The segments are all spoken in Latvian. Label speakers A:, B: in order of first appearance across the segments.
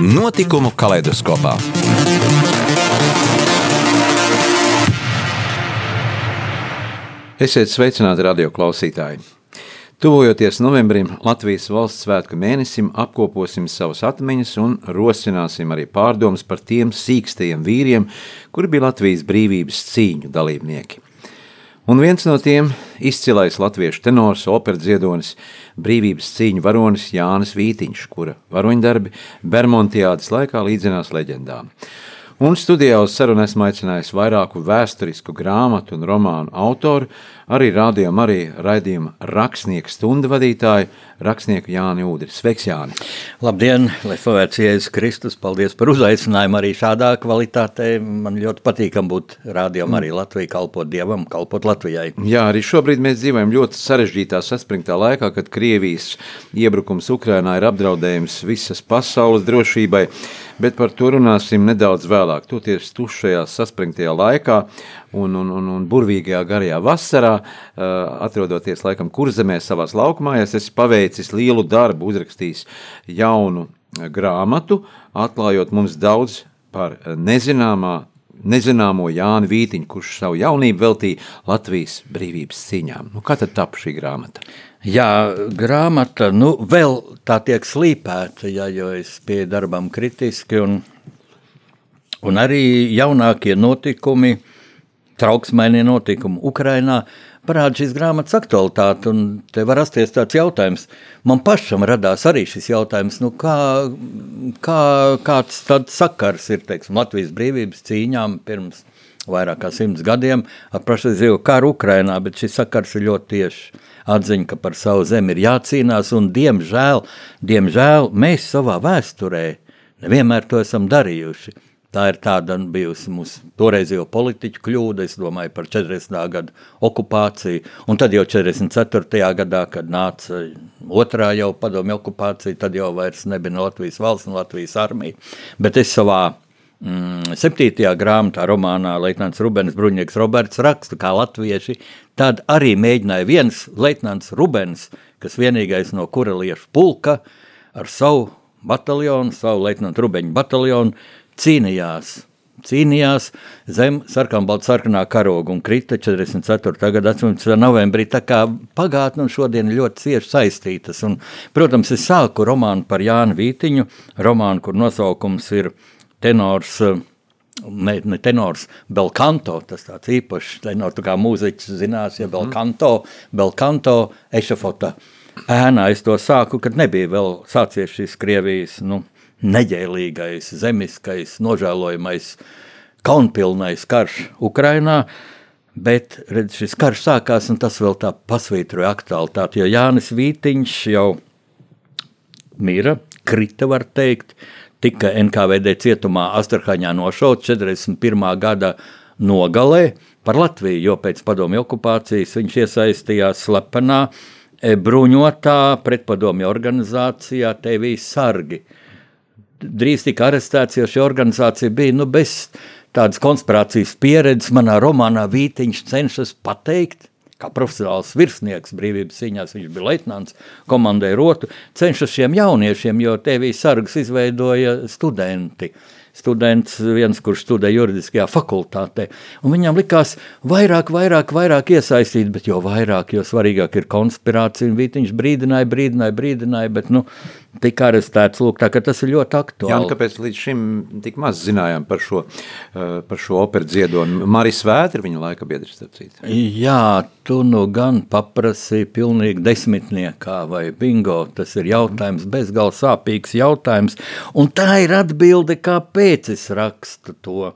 A: Notikumu kaleidoskopā. Esiet sveicināti radio klausītāji! Tuvojoties novembrim, Latvijas valsts svētku mēnesim, apkoposim savas atmiņas un rosināsim arī pārdomas par tiem sīkstajiem vīriem, kuri bija Latvijas brīvības cīņu dalībnieki. Un viens no tiem - izcilais latviešu tenors, operdziedonis, brīvības cīņu varonis Jānis Vītiņš, kura varoņdarbi Bermontiādas laikā līdzinās leģendām. Un studijā uz sarunu esmu aicinājis vairāku vēsturisku grāmatu un romānu autoru, arī rādījuma, arī raidījuma rakstnieku stundu vadītāju, rakstnieku Jāni Udri. Sveiks, Jāni!
B: Labdien, lai slavēts Jēzus Kristus, paldies par uzaicinājumu arī šādā kvalitātē. Man ļoti patīkam būt rādījumam arī Latvijai, kalpot Dievam, kalpot Latvijai.
A: Jā, arī šobrīd mēs dzīvojam ļoti sarežģītā, saspringtā laikā, kad Krievijas iebrukums Ukrainā ir apdraudējums visas pasaules drošībai bet par to runāsim nedaudz vēlāk. Toties tušajā saspringtajā laikā un, un, un, un burvīgajā garajā vasarā, atrodoties laikam kurzemē savās laukumājās, es paveicis lielu darbu, uzrakstījis jaunu grāmatu, atklājot mums daudz par nezināmā nezināmo Jānu Vītiņu, kurš savu jaunību veltīja Latvijas brīvības cīņām. Nu, kā tad tapu šī grāmata?
B: Jā, grāmata nu, vēl tā tiek slīpēta, ja, jo es pie darbam kritiski. Un, un arī jaunākie notikumi, trauksmainie notikumi Ukrajinā parāda šīs grāmatas aktualitāti. Te var rasties tāds jautājums. Man pašam radās arī šis jautājums, nu kā, kā, kāds sakars ir teiksim, Latvijas brīvības cīņām pirms vairāk kā simts gadiem ar pašreizējo karu Ukrajinā, bet šis sakars ir ļoti tieši atziņa, ka par savu zemi ir jācīnās, un diemžēl, diemžēl mēs savā vēsturē nevienmēr to esam darījuši. Tā ir tāda bijusi mūsu toreizējo politiķu kļūda, es domāju par 40. gadu okupāciju, un tad jau 44. gadā, kad nāca otrā jau padomju okupācija, tad jau vairs nebija Latvijas valsts un Latvijas armija. Bet es savā mm, septītajā grāmatā, romānā Leitnants Rubens Bruņieks Roberts raksta, kā latvieši Tad arī mēģināja viens leitnants Rubens, kas vienīgais no kureliešu pulka ar savu bataljonu, savu leitnantu Rubeņu bataljonu, cīnījās cīnījās zem sarkanbalta sarkanā karoga un krita 44. gada 18. novembrī. Tā kā pagātne un šodien ļoti cieši saistītas. Un, protams, es sāku romānu par Jānu Vītiņu, romānu, kur nosaukums ir tenors ne, ne tenors, belkanto, tas tāds īpašs tenors, tā kā mūziķis zinās, ja belkanto, belkanto ešafota ēnā es to sāku, kad nebija vēl sācies šis Krievijas, nu, neģēlīgais, zemiskais, nožēlojamais, kaunpilnais karš Ukrainā, bet redz, šis karš sākās un tas vēl tā pasvītroja aktualitāti, jo Jānis Vītiņš jau mira, krita var teikt, uh, tika NKVD cietumā Astrahaņā nošauts 41. gada nogalē par Latviju, jo pēc padomju okupācijas viņš iesaistījās slepenā bruņotā pretpadomju organizācijā TV sargi. Drīz tika arestēts, jo šī organizācija bija nu, bez tādas konspirācijas pieredzes. Manā romānā Vītiņš cenšas pateikt, kā profesionāls virsnieks brīvības cīņās, viņš bija leitnants, komandēja rotu, cenšas šiem jauniešiem, jo TV sargas izveidoja studenti. Students, viens, kurš studē juridiskajā fakultātē, un viņam likās vairāk, vairāk, vairāk iesaistīt, bet jo vairāk, jo svarīgāk ir konspirācija, un Vītiņš brīdināja, brīdināja, brīdināja, bet, nu, tika arestēts. Lūk, tā, tas ir ļoti aktuāli.
A: Jā, kāpēc līdz šim tik maz zinājām par šo, eh, par šo operu dziedonu? Marijas Vētra ir viņa laika biedrs, starp citu.
B: Jā, tu nu gan paprasīji pilnīgi desmitniekā vai bingo. Tas ir jautājums, bezgalīgi sāpīgs jautājums. Un tā ir atbilde, kāpēc es rakstu to.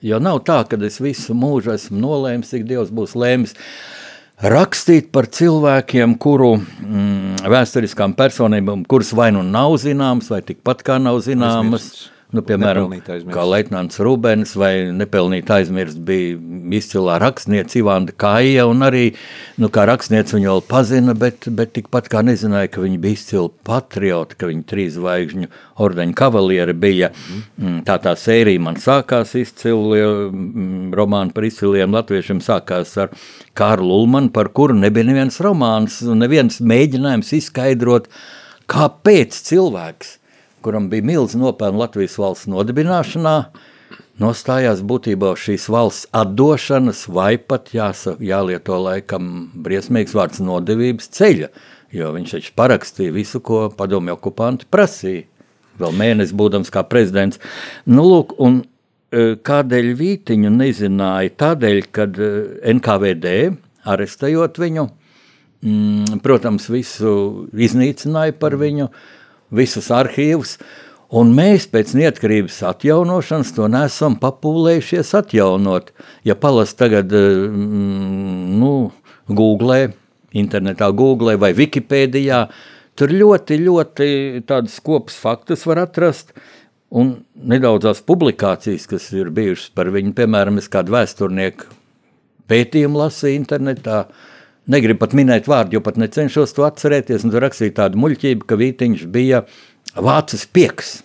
B: Jo nav tā, ka es visu mūžu esmu nolēmis, cik Dievs būs lēmis. Uh, rakstīt par cilvēkiem, kuru mm, vēsturiskām personībām, kuras vai nu nav zināmas, vai tikpat kā nav zināmas, Nu, piemēram, kā Leitnants Rūbens vai nepelnīt aizmirst bija izcilā rakstniece Ivanda Kaija, un arī, nu, kā rakstniece viņu vēl pazina, bet, bet tikpat kā nezināja, ka viņa bija izcila patrioti, ka viņa trīs zvaigžņu ordeņa kavalieri bija. Mm. Tā tā sērija man sākās izcili, mm, romāni par izciliem latviešiem sākās ar Kārlu Ulmanu, par kuru nebija neviens romāns, neviens mēģinājums izskaidrot, kāpēc cilvēks kuram bija milzīgs nopelns Latvijas valsts nodibināšanā, nostājās būtībā šīs valsts atdošanas, vai pat jāsa, jālieto laikam briesmīgs vārds nodevības ceļa, jo viņš taču parakstīja visu, ko padomju okupanti prasīja. Vēl mēnesi būdams kā prezidents. Nu, lūk, un e, kādēļ Vītiņu nezināja? Tādēļ, kad e, NKVD arestējot viņu, mm, protams, visu iznīcināja par viņu, uh, visus arhīvus. Un mēs pēc neatkarības atjaunošanas to nesam papūlējušies atjaunot. Ja palas tagad, mm, nu, Google, internetā Google vai Wikipēdijā, tur ļoti, ļoti tādus kopus faktus var atrast. Un nedaudzās publikācijas, kas ir bijušas par viņu, piemēram, es kādu vēsturnieku pētījumu lasīju internetā, uh, negribu pat minēt vārdu, jo pat necenšos to atcerēties. Tur rakstīja tādu muļķību, ka Vītiņš bija vācis pieks.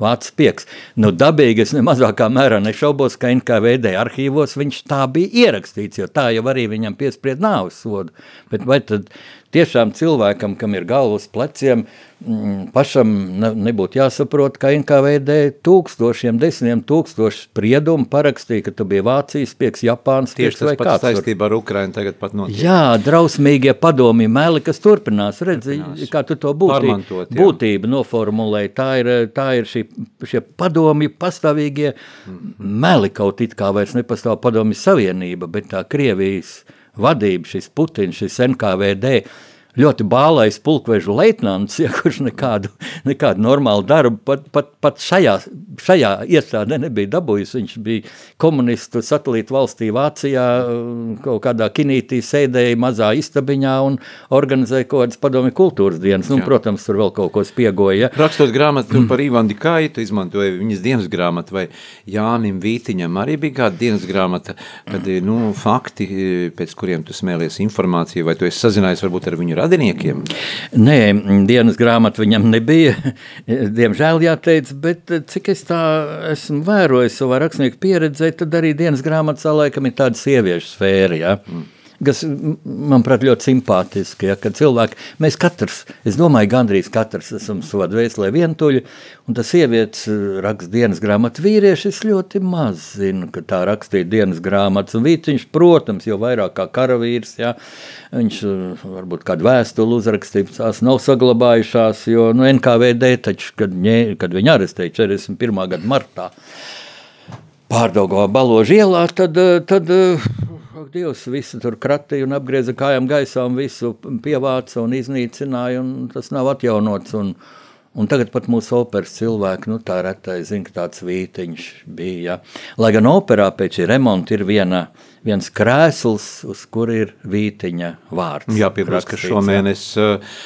B: Vācis pieks. Nu, dabīgi es nemazākā mērā nešaubos, ka NKVD arhīvos viņš tā bija ierakstīts, jo tā jau arī viņam piespried nāves sodu. Bet vai tad tiešām cilvēkam, kam ir galvas pleciem, mm, pašam ne, nebūtu jāsaprot, ka NKVD tūkstošiem, desmitiem tūkstošu spriedumu parakstīja, ka tu biji Vācijas pieks, Japāns
A: Tieši tas pats saistībā ar Ukrainu tagad pat notiek.
B: Jā, drausmīgie padomi meli, kas turpinās. Redzi, turpinās. kā tu to būtību, būtību noformulēji. Tā ir, tā ir šī, šie padomi pastāvīgie mm -hmm. meli, kaut it kā vairs nepastāv padomi savienība, bet tā Krievijas vadība, šis Putins, šis NKVD, ļoti bālais pulkvežu leitnants, ja, kurš nekādu, nekādu normālu darbu pat, pat, pat šajā, šajā iestādē nebija dabūjis. Viņš bija komunistu satelītu valstī Vācijā, kaut kādā kinītī sēdēja mazā istabiņā un organizēja kaut kādas padomi kultūras dienas. Nu, protams, tur vēl kaut ko spiegoja.
A: Rakstot grāmatu mm. par Ivanu Dikaitu, izmantoja viņas dienas grāmatu, vai Jānim Vītiņam arī bija kāda dienas grāmata, kad, nu, fakti, pēc kuriem tu smēlies informāciju, vai tu esi sazinājies varbūt ar viņu radiniekiem?
B: Nē, dienas grāmata viņam nebija, diemžēl jāteic, bet cik es tā esmu vērojis savā rakstnieku pieredzē, tad arī dienas grāmatā laikam ir tāda sieviešu sfēra. Ja? Mm kas, manuprāt, ļoti simpātiski. Ja, kad cilvēki, mēs katrs, es domāju, gandrīz katrs esam savā dvēselē vientuļi, un tas sievietes eh, raksta dienas grāmatu vīrieši, es ļoti maz zinu, ka tā rakstīja dienas grāmatas, un Vīciņš, protams, jau vairāk kā karavīrs, ja, viņš eh, varbūt kādu vēstuli uzrakstījis, tās nav saglabājušās, jo nu, NKVD taču, kad, ņē, kad viņi arestēja 41. gada martā, pārdaugā Baložu ielā, tad, eh, tad ak, Dievs, visu tur kratīja un apgrieza kājām gaisā un visu pievāca un iznīcināja, un tas nav atjaunots. Un, Un tagad pat mūsu operas cilvēki, nu tā retai zina, ka tāds vītiņš bija. Ja. Lai gan operā pēc remonta ir viena viens krēsls, uz kur ir Vītiņa vārds.
A: Jā, piebilst, ka šomēnes uh,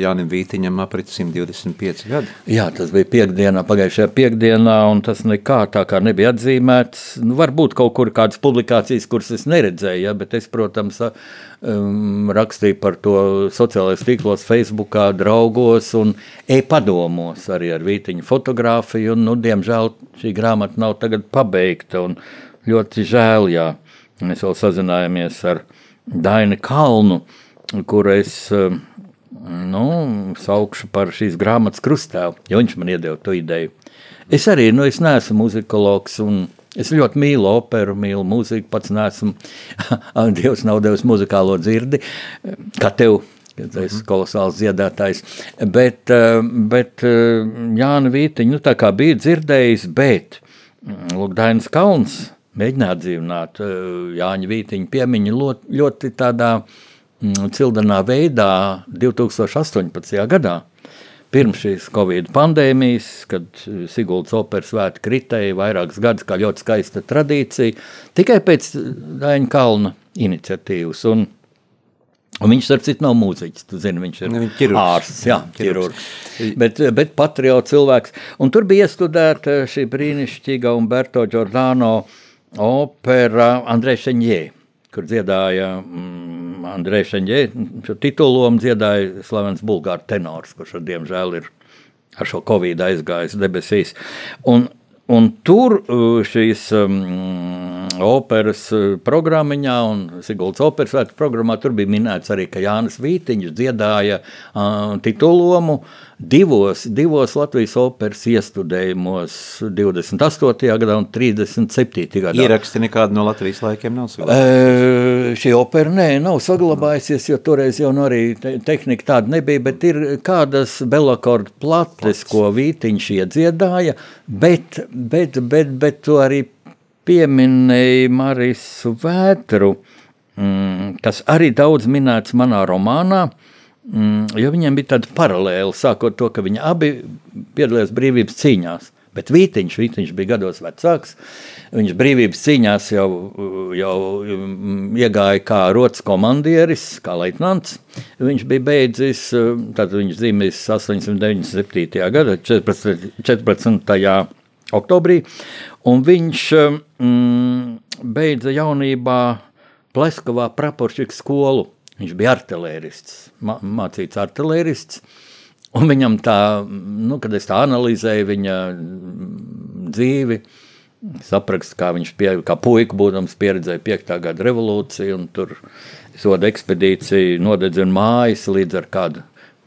A: Jānim Vītiņam aprit 125 gadi.
B: Jā, tas bija piekdienā, pagājušajā piekdienā, un tas nekā tā kā nebija atzīmēts. Nu, varbūt kaut kur kādas publikācijas, kuras es neredzēju, ja, bet es, protams, um, rakstīju par to sociālajos tīklos, Facebookā, draugos un e-padomos arī ar Vītiņa fotografiju, un, nu, diemžēl šī grāmata nav tagad pabeigta, un ļoti žēl, jā. Mēs vēl sazinājāmies ar Dainu Kalnu, kur es eh, nu, saukšu par šīs grāmatas krustēlu, jo viņš man iedeva to ideju. Es arī nu, es neesmu muzikologs. Es ļoti mīlu operu, mīlu mūziku, pats nesmu. Dievs nav devis muzikālo dzirdi, kā tev, kad esi mhm. kolosāls dziedātājs. Bet, eh, bet eh, Jāna Vītiņa, nu tā kā bija dzirdējis, bet mm, Lūk, Dainis Kalns mēģināja atdzīvināt eh, Jāņa Vītiņa piemiņu ļoti, ļoti tādā mm, cildenā veidā 2018. gadā. Pirms šīs Covid pandēmijas, kad eh, Siguldas operas svētki kritēja vairākus gadus, kā ļoti skaista tradīcija, tikai pēc Daņa Kalna iniciatīvas. Un Un viņš, starp citu, nav mūziķis. Zini, viņš ir
A: Nu, ķirurgs.
B: ārsts, jā,
A: Ķirurgs.
B: Bet, bet patriots cilvēks. Un tur bija iestudēta šī brīnišķīga Umberto Giordano opera Andrei Šeņģē, kur dziedāja mm, Andrei Šeņģē, šo titulumu dziedāja slavens bulgāru tenors, kurš, ar, diemžēl, ir ar šo covid aizgājis debesīs. Un, un tur uh, šīs um, operas uh, programmiņā un Siguldas operas svētku programmā tur bija minēts arī, ka Jānis Vītiņš dziedāja uh, titulomu divos, divos Latvijas operas iestudējumos 28. gadā un 37. gadā.
A: Ieraksti nekādu no Latvijas laikiem nav saglabājušies.
B: E, šī opera nē, nav saglabājusies, jo toreiz jau nu arī te, tehnika tāda nebija, bet ir kādas belakordu plates, ko Vītiņš iedziedāja, bet, bet, bet, bet to arī pieminēja Marisu Vētru, mm, kas arī daudz minēts manā romānā, mm, jo viņiem bija tāda paralēla, sākot to, ka viņi abi piedalījās brīvības cīņās. Bet Vītiņš, Vītiņš bija gados vecāks. Viņš brīvības cīņās jau, jau mm, iegāja kā rotas komandieris, kā leitnants. Viņš bija beidzis, tad viņš dzīvējis 897. gada 14. 14. Oktobrī, un viņš mm, beidza jaunībā Pleskavā praporšķiku skolu. Viņš bija artilērists, mā, mācīts artilērists. Un viņam tā, nu, kad es tā analizēju viņa dzīvi, saprakstu, kā viņš pie, kā puika būdams pieredzēja 5. gada revolūciju, un tur soda ekspedīcija nodedzina mājas līdz ar kādu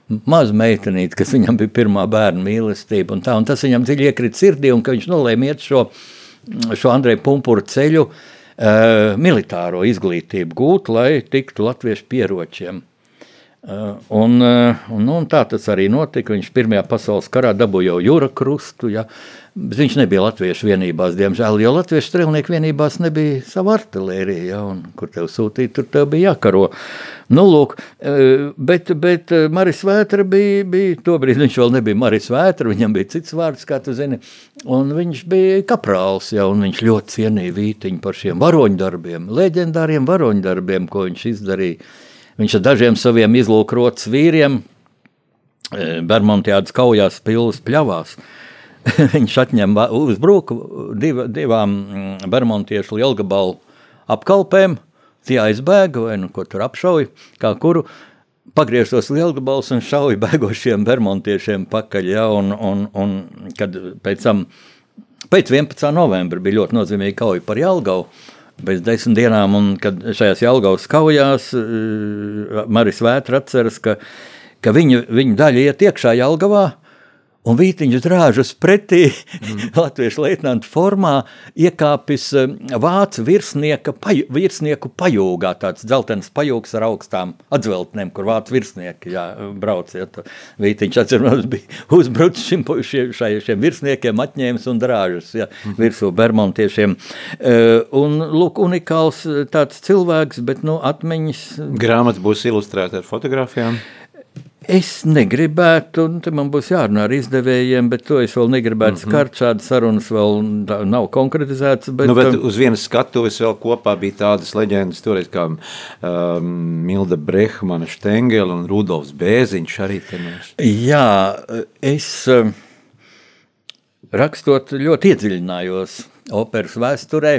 B: mazu meitenīti, kas viņam bija pirmā bērna mīlestība, un tā, un tas viņam dziļi iekrita sirdī, un viņš nolēma iet šo, šo Andreju Pumpuru ceļu, uh, militāro izglītību gūt, lai tiktu latviešu pieročiem. Uh, un, uh, un, nu, un tā tas arī notika. Viņš Pirmajā pasaules karā dabūja jūra krustu, ja, bet viņš nebija latviešu vienībās, diemžēl, jo latviešu strēlnieku vienībās nebija sava artilērija, ja, un kur tev sūtīt, tur tev bija jākaro. Nu, lūk, uh, bet, bet Maris Vētra bija, bija, tobrīd viņš vēl nebija Maris Vētra, viņam bija cits vārds, kā tu zini, un viņš bija kaprāls, ja, un viņš ļoti cienīja Vītiņu par šiem varoņdarbiem, leģendāriem varoņdarbiem, ko viņš izdarīja. Viņš ar dažiem saviem izlūkrotas vīriem Bermudas kaujās pilsētas pļavās. viņš atņem uzbruku div, divām bermuntiešu lielgabalu apkalpēm, tie aizbēga vai nu ko tur apšauja, kā kuru pagriež tos lielgabalus un šauja bēgošiem bermuntiešiem pakaļ, ja, un, un, un kad pēc tam, pēc 11. novembra bija ļoti nozīmīga kauja par Jelgavu, Pēc desmit dienām, un kad šajās Jālgavas kaujās, Maris Vētra atceras, ka, ka viņa, viņa daļa iet iekšā Jālgavā, un Vītiņš drāžas pretī mm. latviešu leitnantu formā iekāpis vācu virsnieka, paj, virsnieku pajūgā, tāds dzeltens pajūgs ar augstām atzveltnēm, kur vācu virsnieki jā, brauc. Ja, Vītiņš atceros bija uzbrucis šim, šie, šai, šiem virsniekiem, atņēmis un drāžas ja, mm. virsū bermontiešiem. Un, lūk, unikāls tāds cilvēks, bet, nu, atmiņas...
A: Grāmata būs ilustrēta ar fotografijām.
B: Es negribētu, un te man būs jārunā ar izdevējiem, bet to es vēl negribētu mm -hmm. skart. Šādas sarunas vēl nav konkretizētas. Bet,
A: nu, bet uz vienas skatuves vēl kopā bija tādas leģendas, toreiz kā um, Milda Brehmana Štengela un Rudolfs Bēziņš arī tenēs.
B: Jā, es um, rakstot ļoti iedziļinājos operas vēsturē.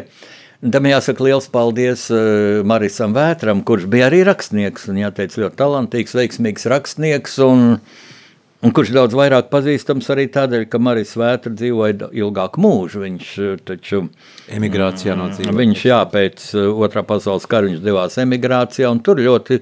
B: Tam jāsaka liels paldies uh, Marisam Vētram, kurš bija arī rakstnieks. Un, jāteic, ļoti talantīgs, veiksmīgs rakstnieks. Un, un kurš daudz vairāk pazīstams arī tādēļ, ka Maris Vētra dzīvoja ilgāku mūžu. Viņš taču
A: emigrācijā no dzīvības.
B: Viņš jā, pēc otrā pasaules kara viņš devās emigrācijā un tur ļoti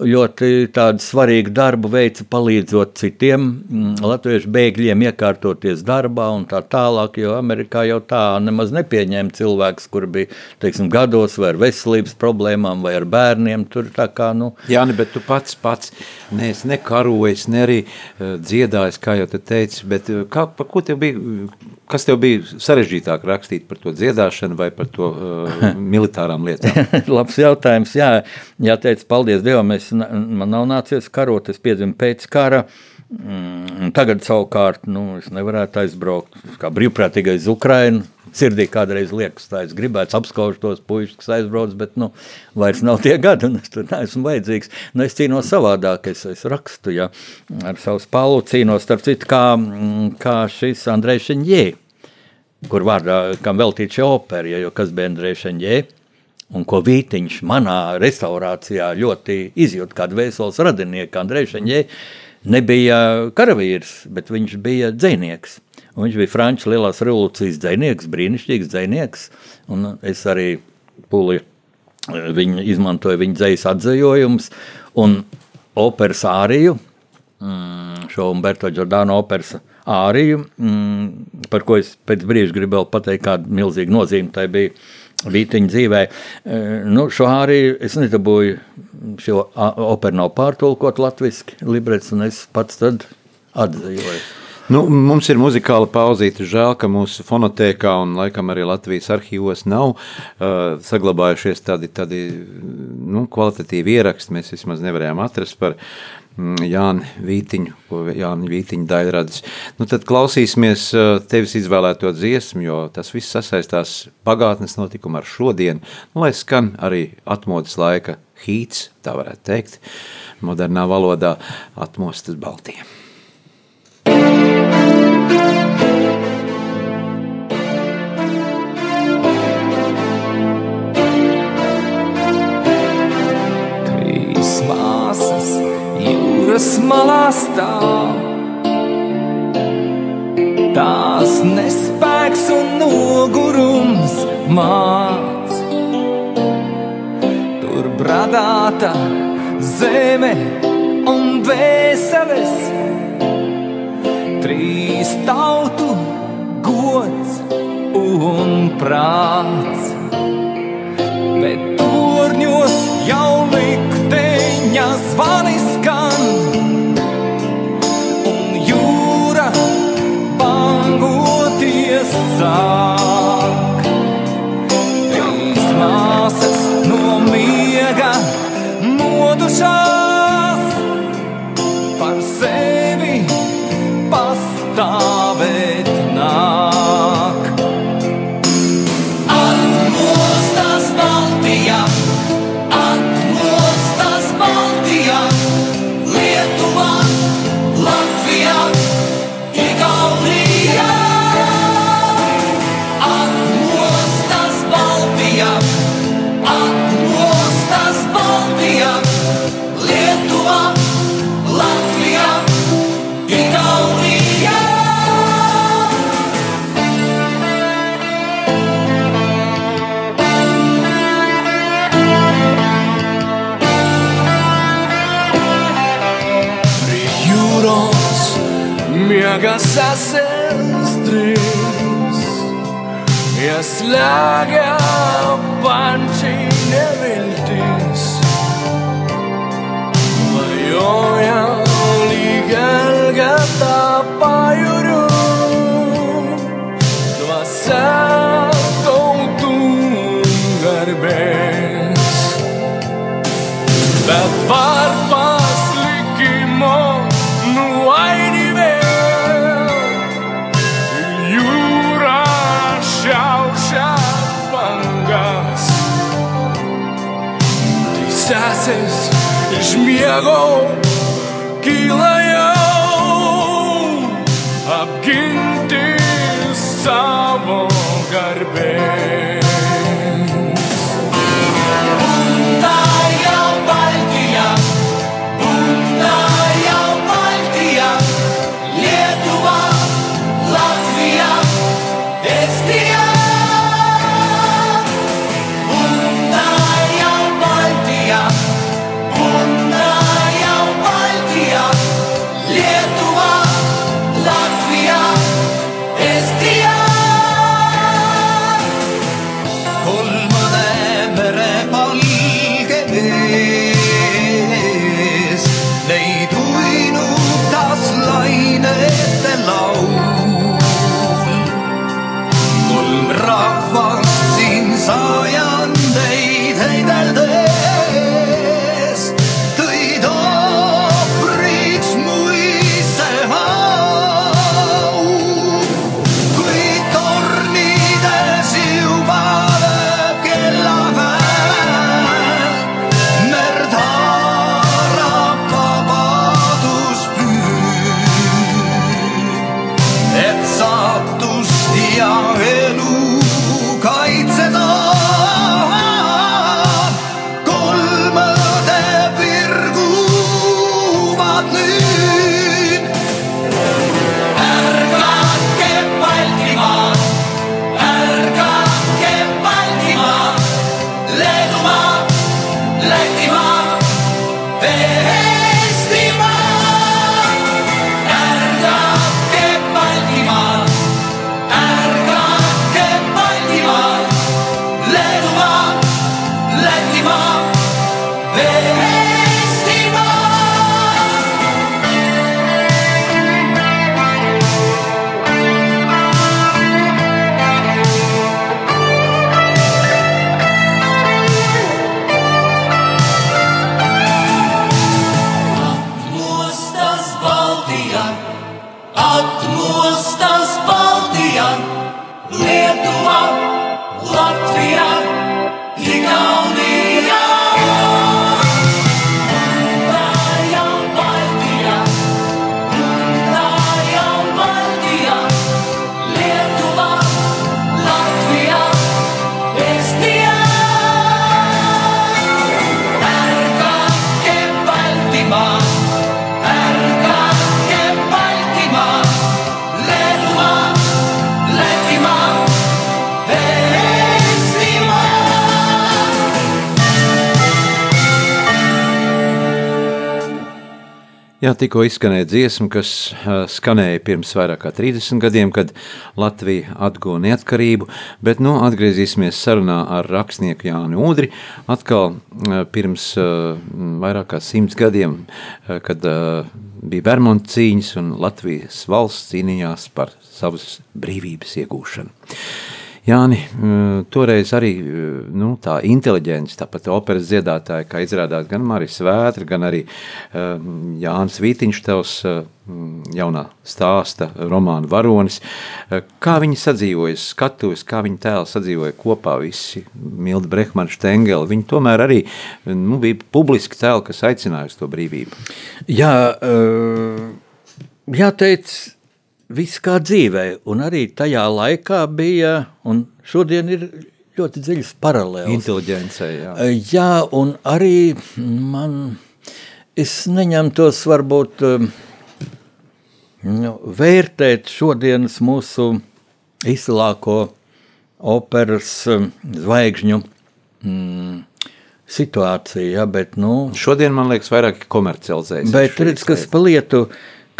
B: ļoti svarīgu darbu veica palīdzot citiem mm, latviešu bēgļiem iekārtoties darbā un tā tālāk, jo Amerikā jau tā nemaz nepieņēma cilvēks, kur bija, teiksim, gados vai ar veselības problēmām vai ar bērniem, tur tā kā, nu...
A: Jāni, bet tu pats pats neesi ne karojis, ne arī uh, dziedājis, kā jau te teici, bet uh, kā, par ko tev bija, kas tev bija sarežģītāk rakstīt par to dziedāšanu vai par to uh, militārām lietām?
B: Labs jautājums, jā, jāteic, paldies Dievam, es, man nav nācies karot, es piedzimu pēc kara, mm, tagad savukārt, nu, es nevarētu aizbraukt. Kā brīvprātīgais uz Ukrainu, sirdī kādreiz liekas, tā es gribētu apskaužu tos puišus, kas aizbrauc, bet, nu, vairs nav tie gadi, un es tur neesmu vajadzīgs. Nu, es cīnos savādāk, es, es rakstu, ja, ar savu spālu cīnos, starp citu, kā, mm, kā šis Andrejs Šeņģē, kur vārdā, kam veltīt šī opera, ja, jo kas bija Andrejs Šeņģē, un ko Vītiņš manā restaurācijā ļoti izjūt kā dvēseles radinieki, Andrejs Šeņģē, nebija karavīrs, bet viņš bija dzēnieks. Un viņš bija Frančijas Lielās revolūcijas dzinieks, brīnišķīgs dzinieks. Es arī pūli eh, viņa, izmantoju viņa dzīslas atzījumus un operas āriju, mm, šo Umberto Giordano operas āriju, mm, par ko es pēc brīža gribēju pateikt, kāda milzīga nozīme tai bija. Vītiņa dzīvē. Eh, nu, šo arī es nedabūju. Šo operu nav pārtulkot latviešu librets, un es pats tad atzīvoju.
A: Nu, mums ir muzikāla pauzīte. Žēl, ka mūsu fonotēkā un laikam arī Latvijas arhīvos nav uh, saglabājušies tādi, tādi nu, kvalitatīvi ieraksti. Mēs vismaz nevarējām atrast par mm, Jānu Vītiņu, Jānis Vītiņa daļradis. Nu, tad klausīsimies uh, tevis izvēlēto dziesmu, jo tas viss sasaistās pagātnes notikumu ar šodienu, nu, lai skan arī atmodas laika hīts, tā varētu teikt, modernā valodā atmostas Baltijā.
C: Jūras malā stāv. Tās nespēks un nogurums māc. Tur bradāta zeme un vēseles, trīs tautu gods un prāts. Bet turņos jau likteņa zvanis sāk. Trīs māsas no miega modušās par sevi I
A: go. Tikko izskanēja dziesma, kas uh, skanēja pirms vairāk kā 30 gadiem, kad Latvija atguva neatkarību, bet nu, atgriezīsimies sarunā ar rakstnieku Jānu Udri. Atkal uh, pirms uh, vairāk kā 100 gadiem, kad bija Bermuda cīņas un Latvijas valsts cīnījās par savas brīvības iegūšanu. Jāni, toreiz arī nu, tā inteliģence, tāpat operas dziedātāja, kā izrādās gan Marijas Vētra, gan arī Jānis Vītiņš, tevs jaunā stāsta romāna varonis. Uh, Kā viņi sadzīvoja skatuves, kā viņi tēli sadzīvoja kopā visi, Milda Brehmana Štengela, viņi tomēr arī nu, bija publiski tēli, kas aicināja uz to brīvību.
B: Jā, uh, jāteic, viss kā dzīvē, un arī tajā laikā bija, un šodien ir ļoti dziļas paralēlas.
A: Inteliģencei, jā.
B: Jā, un arī man, es neņemtos varbūt um, nu, vērtēt šodienas mūsu izcilāko operas um, zvaigžņu mm, situāciju, ja, bet, nu,
A: Šodien, man liekas, vairāk komercializējas.
B: Bet redz, kas pa lietu,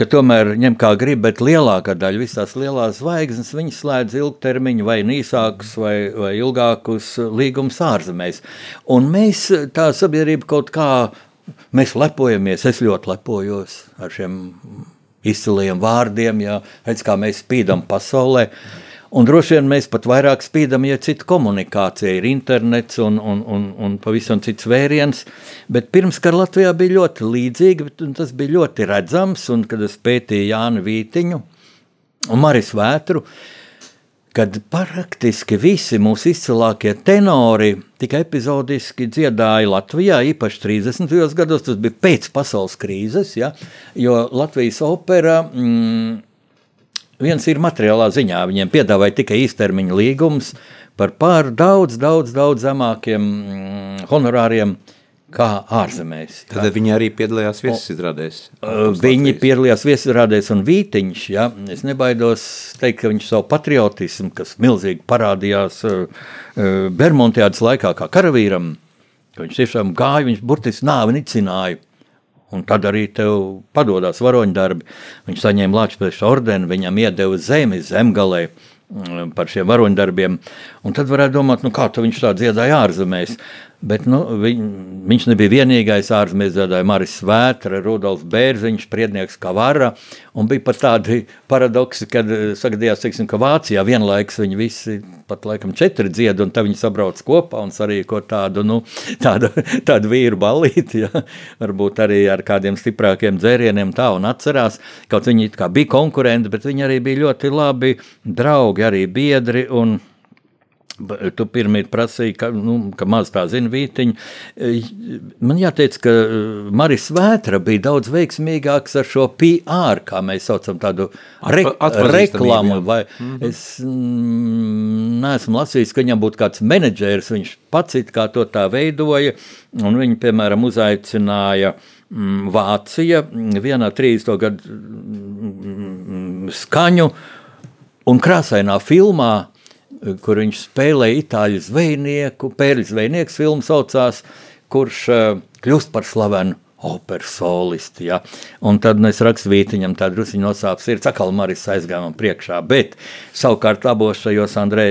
B: ka tomēr ņem kā grib, bet lielākā daļa visas tās lielās zvaigznes, viņas slēdz ilgtermiņu vai īsākus vai, vai ilgākus līgumus ārzemēs. Un mēs, tā sabiedrība kaut kā, mēs lepojamies, es ļoti lepojos ar šiem izciliem vārdiem, ja redz, kā mēs spīdam pasaulē. Un droši vien mēs pat vairāk spīdam, ja cita komunikācija ir internets un, un, un, un pavisam cits vēriens. Bet pirms kara Latvijā bija ļoti līdzīga, un tas bija ļoti redzams. Un, kad es pētīju Jānu Vītiņu un Maris Vētru, kad praktiski visi mūsu izcilākie tenori tikai epizodiski dziedāja Latvijā, īpaši 30. gados, tas bija pēc pasaules krīzes, ja, jo Latvijas opera. Mm, Viens ir materiālā ziņā. Viņiem piedāvāja tikai īstermiņa līgums par pār daudz, daudz, daudz zemākiem mm, honorāriem kā ārzemēs.
A: Tad viņi arī piedalījās viesizrādēs.
B: Uh, Viņi piedalījās viesizrādēs un Vītiņš. Ja? Es nebaidos teikt, ka viņš savu patriotismu, kas milzīgi parādījās uh, uh, Bermudas laikā, kā karavīram, ka viņš tiešām gāja, viņš burtiski nāvi nicināja. Un tad arī tev padodas varoņdarbi. Viņš saņēma Latvijas ordeni, viņam iedeva zemi zemgalē mm, par šiem varoņdarbiem. Un tad varētu domāt, nu kā viņš tā dziedāja ārzemēs. Bet nu, viņ, viņš nebija vienīgais ārzemēs dziedāja Maris Vētra, Rudolfs Bērziņš, Priednieks Kavara. Un bija pat tādi paradoksi, kad eh, sagadījās, teiksim, ka Vācijā vienlaiks viņi visi pat laikam četri dzied, un tad viņi sabrauc kopā un sarīko tādu, nu, tādu, tādu vīru ballīti, ja? varbūt arī ar kādiem stiprākiem dzērieniem tā un atcerās, kaut viņi kā bija konkurenti, bet viņi arī bija ļoti labi draugi, arī biedri un B- Tu pirmie prasīji, ka, nu, ka maz tā zina vītiņu. E, Man jāteic, ka e, Maris Vētra bija daudz veiksmīgāks ar šo PR, kā mēs saucam tādu re reklāmu. Vai mm -hmm. Es mm, neesmu lasījis, ka viņam būtu kāds menedžers, viņš pats it kā to tā veidoja, un viņi, piemēram, uzaicināja mm, Vācija mm, vienā 30. gadu mm, skaņu un krāsainā filmā, kur viņš spēlēja itāļu zvejnieku, pērļu zvejnieks filmu saucās, kurš uh, kļūst par slavenu operas solisti. Ja? Un tad nu, es rakstu vītiņam, tā druskuļi nosāpes ir. Cakal Maris aizgāja man priekšā, bet savukārt abos šajos Andrē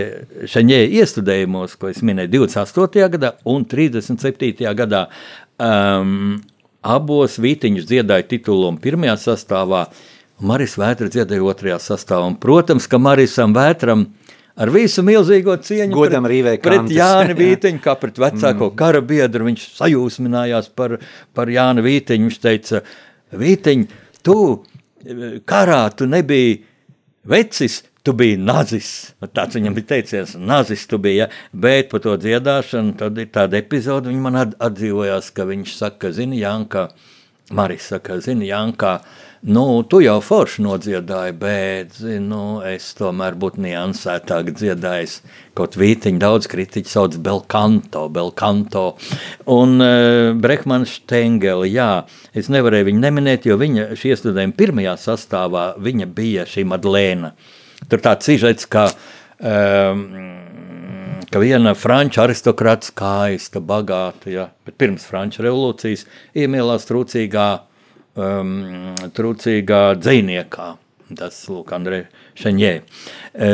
B: Šaņē iestudējumos, ko es minēju 28. gadā un 37. gadā, um, abos vītiņus dziedāja titulu un pirmajā sastāvā, Maris Vētra dziedāja otrajā sastāvā. Un, protams, ka Marisam Vētram ar visu milzīgo cieņu
A: Godam
B: pret
A: kantus.
B: Jāni
A: Jā.
B: Vīteņu, kā pret vecāko mm. kara biedru. Viņš sajūsminājās par, par Jānu Vīteņu. Viņš teica, Vīteņ, tu eh, karā tu nebija vecis, tu biji nazis. Nu, Tāds viņam bija teiciens, nazis tu biji, ja? bet par to dziedāšanu tad ir tāda epizode, viņa man at- atdzīvojās, ka viņš saka, zini, Janka, Maris saka, zini, Janka, nu, tu jau forši nodziedāji, bet, nu, es tomēr būtu niansētāk dziedājis. Kaut vītiņi daudz kritiķi sauc Belkanto, Belkanto. Un uh, Brehmans Stengeli, jā, es nevarēju viņu neminēt, jo viņa šī iestudējuma pirmajā sastāvā, viņa bija šī Madlēna. Tur tāds sižets, ka um, ka viena franču aristokrāta skaista, bagāta, ja, bet pirms franču revolūcijas iemīlās trūcīgā, um, trūcīgā dziniekā. Tas lūk, Andrei Šeņē. E,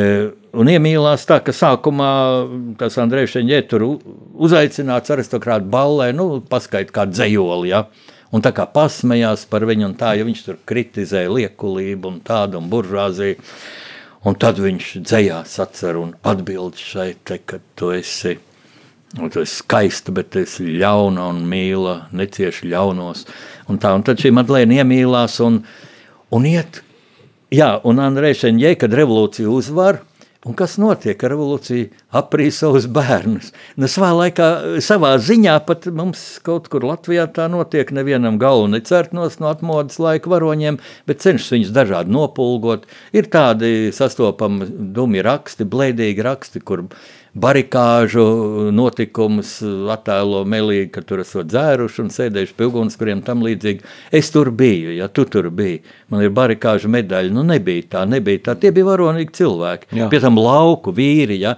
B: un iemīlās tā, ka sākumā tas Andrei Šeņē tur uzaicināts aristokrāta ballē, nu, paskait kā dzējoli, ja. Un tā kā pasmējās par viņu un tā, ja viņš tur kritizēja liekulību un tādu un buržāziju. Un tad viņš dzējās atcer un atbild šai te, ka tu esi, nu, tu esi skaista, bet esi ļauna un mīla, necieši ļaunos. Un tā, un tad šī Madlēna iemīlās un, un iet, jā, un Andrejs Šenjē, kad revolūcija uzvar, Un kas notiek ar revolūciju? Aprīja savus bērnus. Nu, savā laikā, savā ziņā pat mums kaut kur Latvijā tā notiek. Nevienam galvu necert no atmodas laika varoņiem, bet cenšas viņus dažādi nopulgot. Ir tādi sastopami dumi raksti, blēdīgi raksti, kur barikāžu notikumus attēlo melīgi, ka tur esot dzēruši un sēdējuši pie ugunskuriem tam līdzīgi. Es tur biju, ja tu tur biji. Man ir barikāžu medaļa. Nu, nebija tā, nebija tā. Tie bija varonīgi cilvēki.
A: Jā.
B: Pie tam lauku vīri. Ja.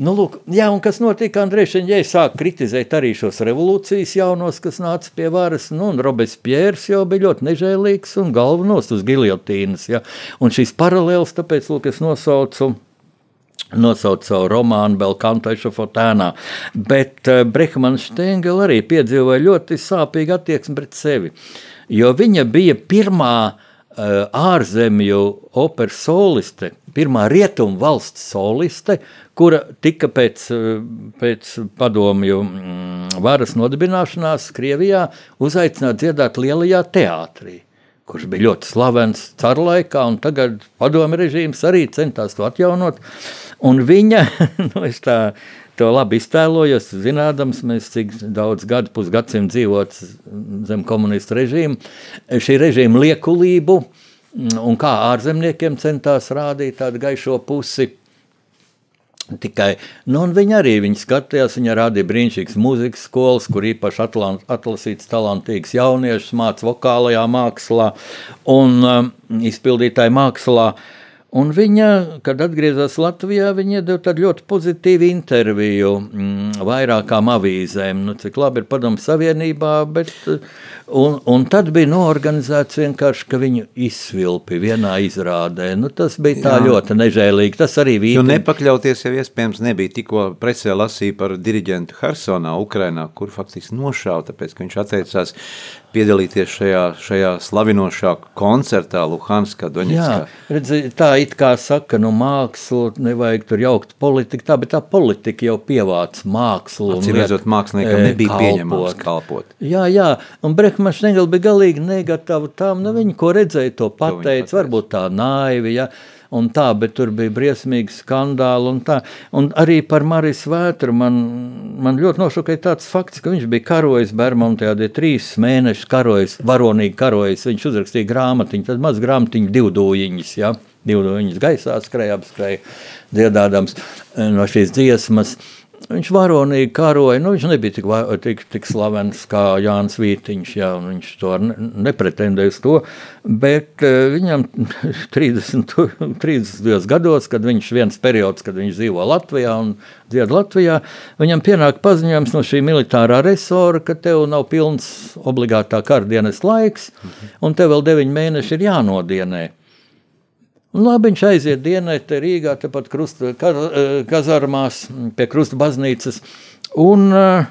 B: Nu, lūk, jā, un kas notika? Andrejs Šeņģē sāk kritizēt arī šos revolūcijas jaunos, kas nāca pie varas. Nu, un Robes Pjērs jau bija ļoti nežēlīgs un galvenos uz giljotīnas. Ja. Un šīs paralēles, tāpēc, lūk, es nosaucu nosaukt savu romānu Belkantošu fotēnā. Bet uh, Brehmans Stengela arī piedzīvoja ļoti sāpīgu attieksmi pret sevi, jo viņa bija pirmā uh, ārzemju operas soliste, pirmā rietumu valsts soliste, kura tika pēc, uh, pēc padomju mm, varas nodibināšanās Krievijā uzaicināta dziedāt lielajā teātrī kurš bija ļoti slavens caru laikā, un tagad padomu režīms arī centās to atjaunot. Un viņa, nu es tā, to labi iztēlojos, zinādams, mēs cik daudz gadu, pusgadsimtu dzīvot zem komunistu režīmu, šī režīma liekulību, un kā ārzemniekiem centās rādīt tādu gaišo pusi, Tikai nu, viņi arī viņi skatījās, viņa rādīja brīnišķīgas mūzikas skolas, kur īpaši atlan, atlasīts talantīgs jauniešus mācīja vokālajā mākslā. Un um, izpildītāju mākslā. Un viņa, kad atgriezās Latvijā, viņa tādu ļoti pozitīvu interviju mm, vairākām avīzēm. Nu, cik labi ir padomu savienībā, bet un, un tad bija noorganizēts vienkārši, ka viņu izsvilpi vienā izrādē. Nu, tas bija tā
A: Jā.
B: ļoti nežēlīgi. Tas arī
A: Jo
B: bija.
A: nepakļauties jau iespējams nebija. Tikko presē lasīja par diriģentu Hersonā, Ukrainā, kur faktiski nošāva, tāpēc, ka viņš atteicās piedalīties šajā, šajā slavinošā koncertā Luhanskā,
B: Jā,
A: Doņetskā.
B: redzi, tā it kā saka, nu mākslu nevajag tur jaukt politiku, tā, bet tā politika jau pievāc mākslu. un
A: Acīm
B: liek,
A: redzot, māksliniekam
B: e,
A: nebija pieņemams
B: kalpot.
A: kalpot.
B: Jā, jā, un Brehmans Negels bija galīgi negatava tam, nu viņi ko redzēja, to pateica, varbūt tā naivi, ja. un tā, bet tur bija briesmīgi skandāli. Un, tā. un arī par Marijas vētru man, man ļoti nošokēja tāds fakts, ka viņš bija karojis Bermudā, tie trīs mēnešus karojis, varonīgi karojis. Viņš uzrakstīja grāmatiņu, tad maz grāmatiņu divdūjiņas. Ja? Divdūjiņas gaisā skrēja, apskrēja dziedādams eh, no šīs dziesmas. Viņš varonīgi karoja. Nu, viņš nebija tik, tik, tik slavens kā Jānis Vītiņš. Jā, viņš to ne, nepretendēja uz to. Bet uh, viņam 30, tu- 30 gados, kad viņš viens periods, kad viņš dzīvo Latvijā un dzied Latvijā, viņam pienāk paziņojums no šī militārā resora, ka tev nav pilns obligātā kārdienas laiks, un tev vēl 9 mēneši ir jānodienē. Un labi, viņš aiziet dienēt Rīgā, tepat krusta, kar, eh, kazarmās pie krusta baznīcas. Un uh,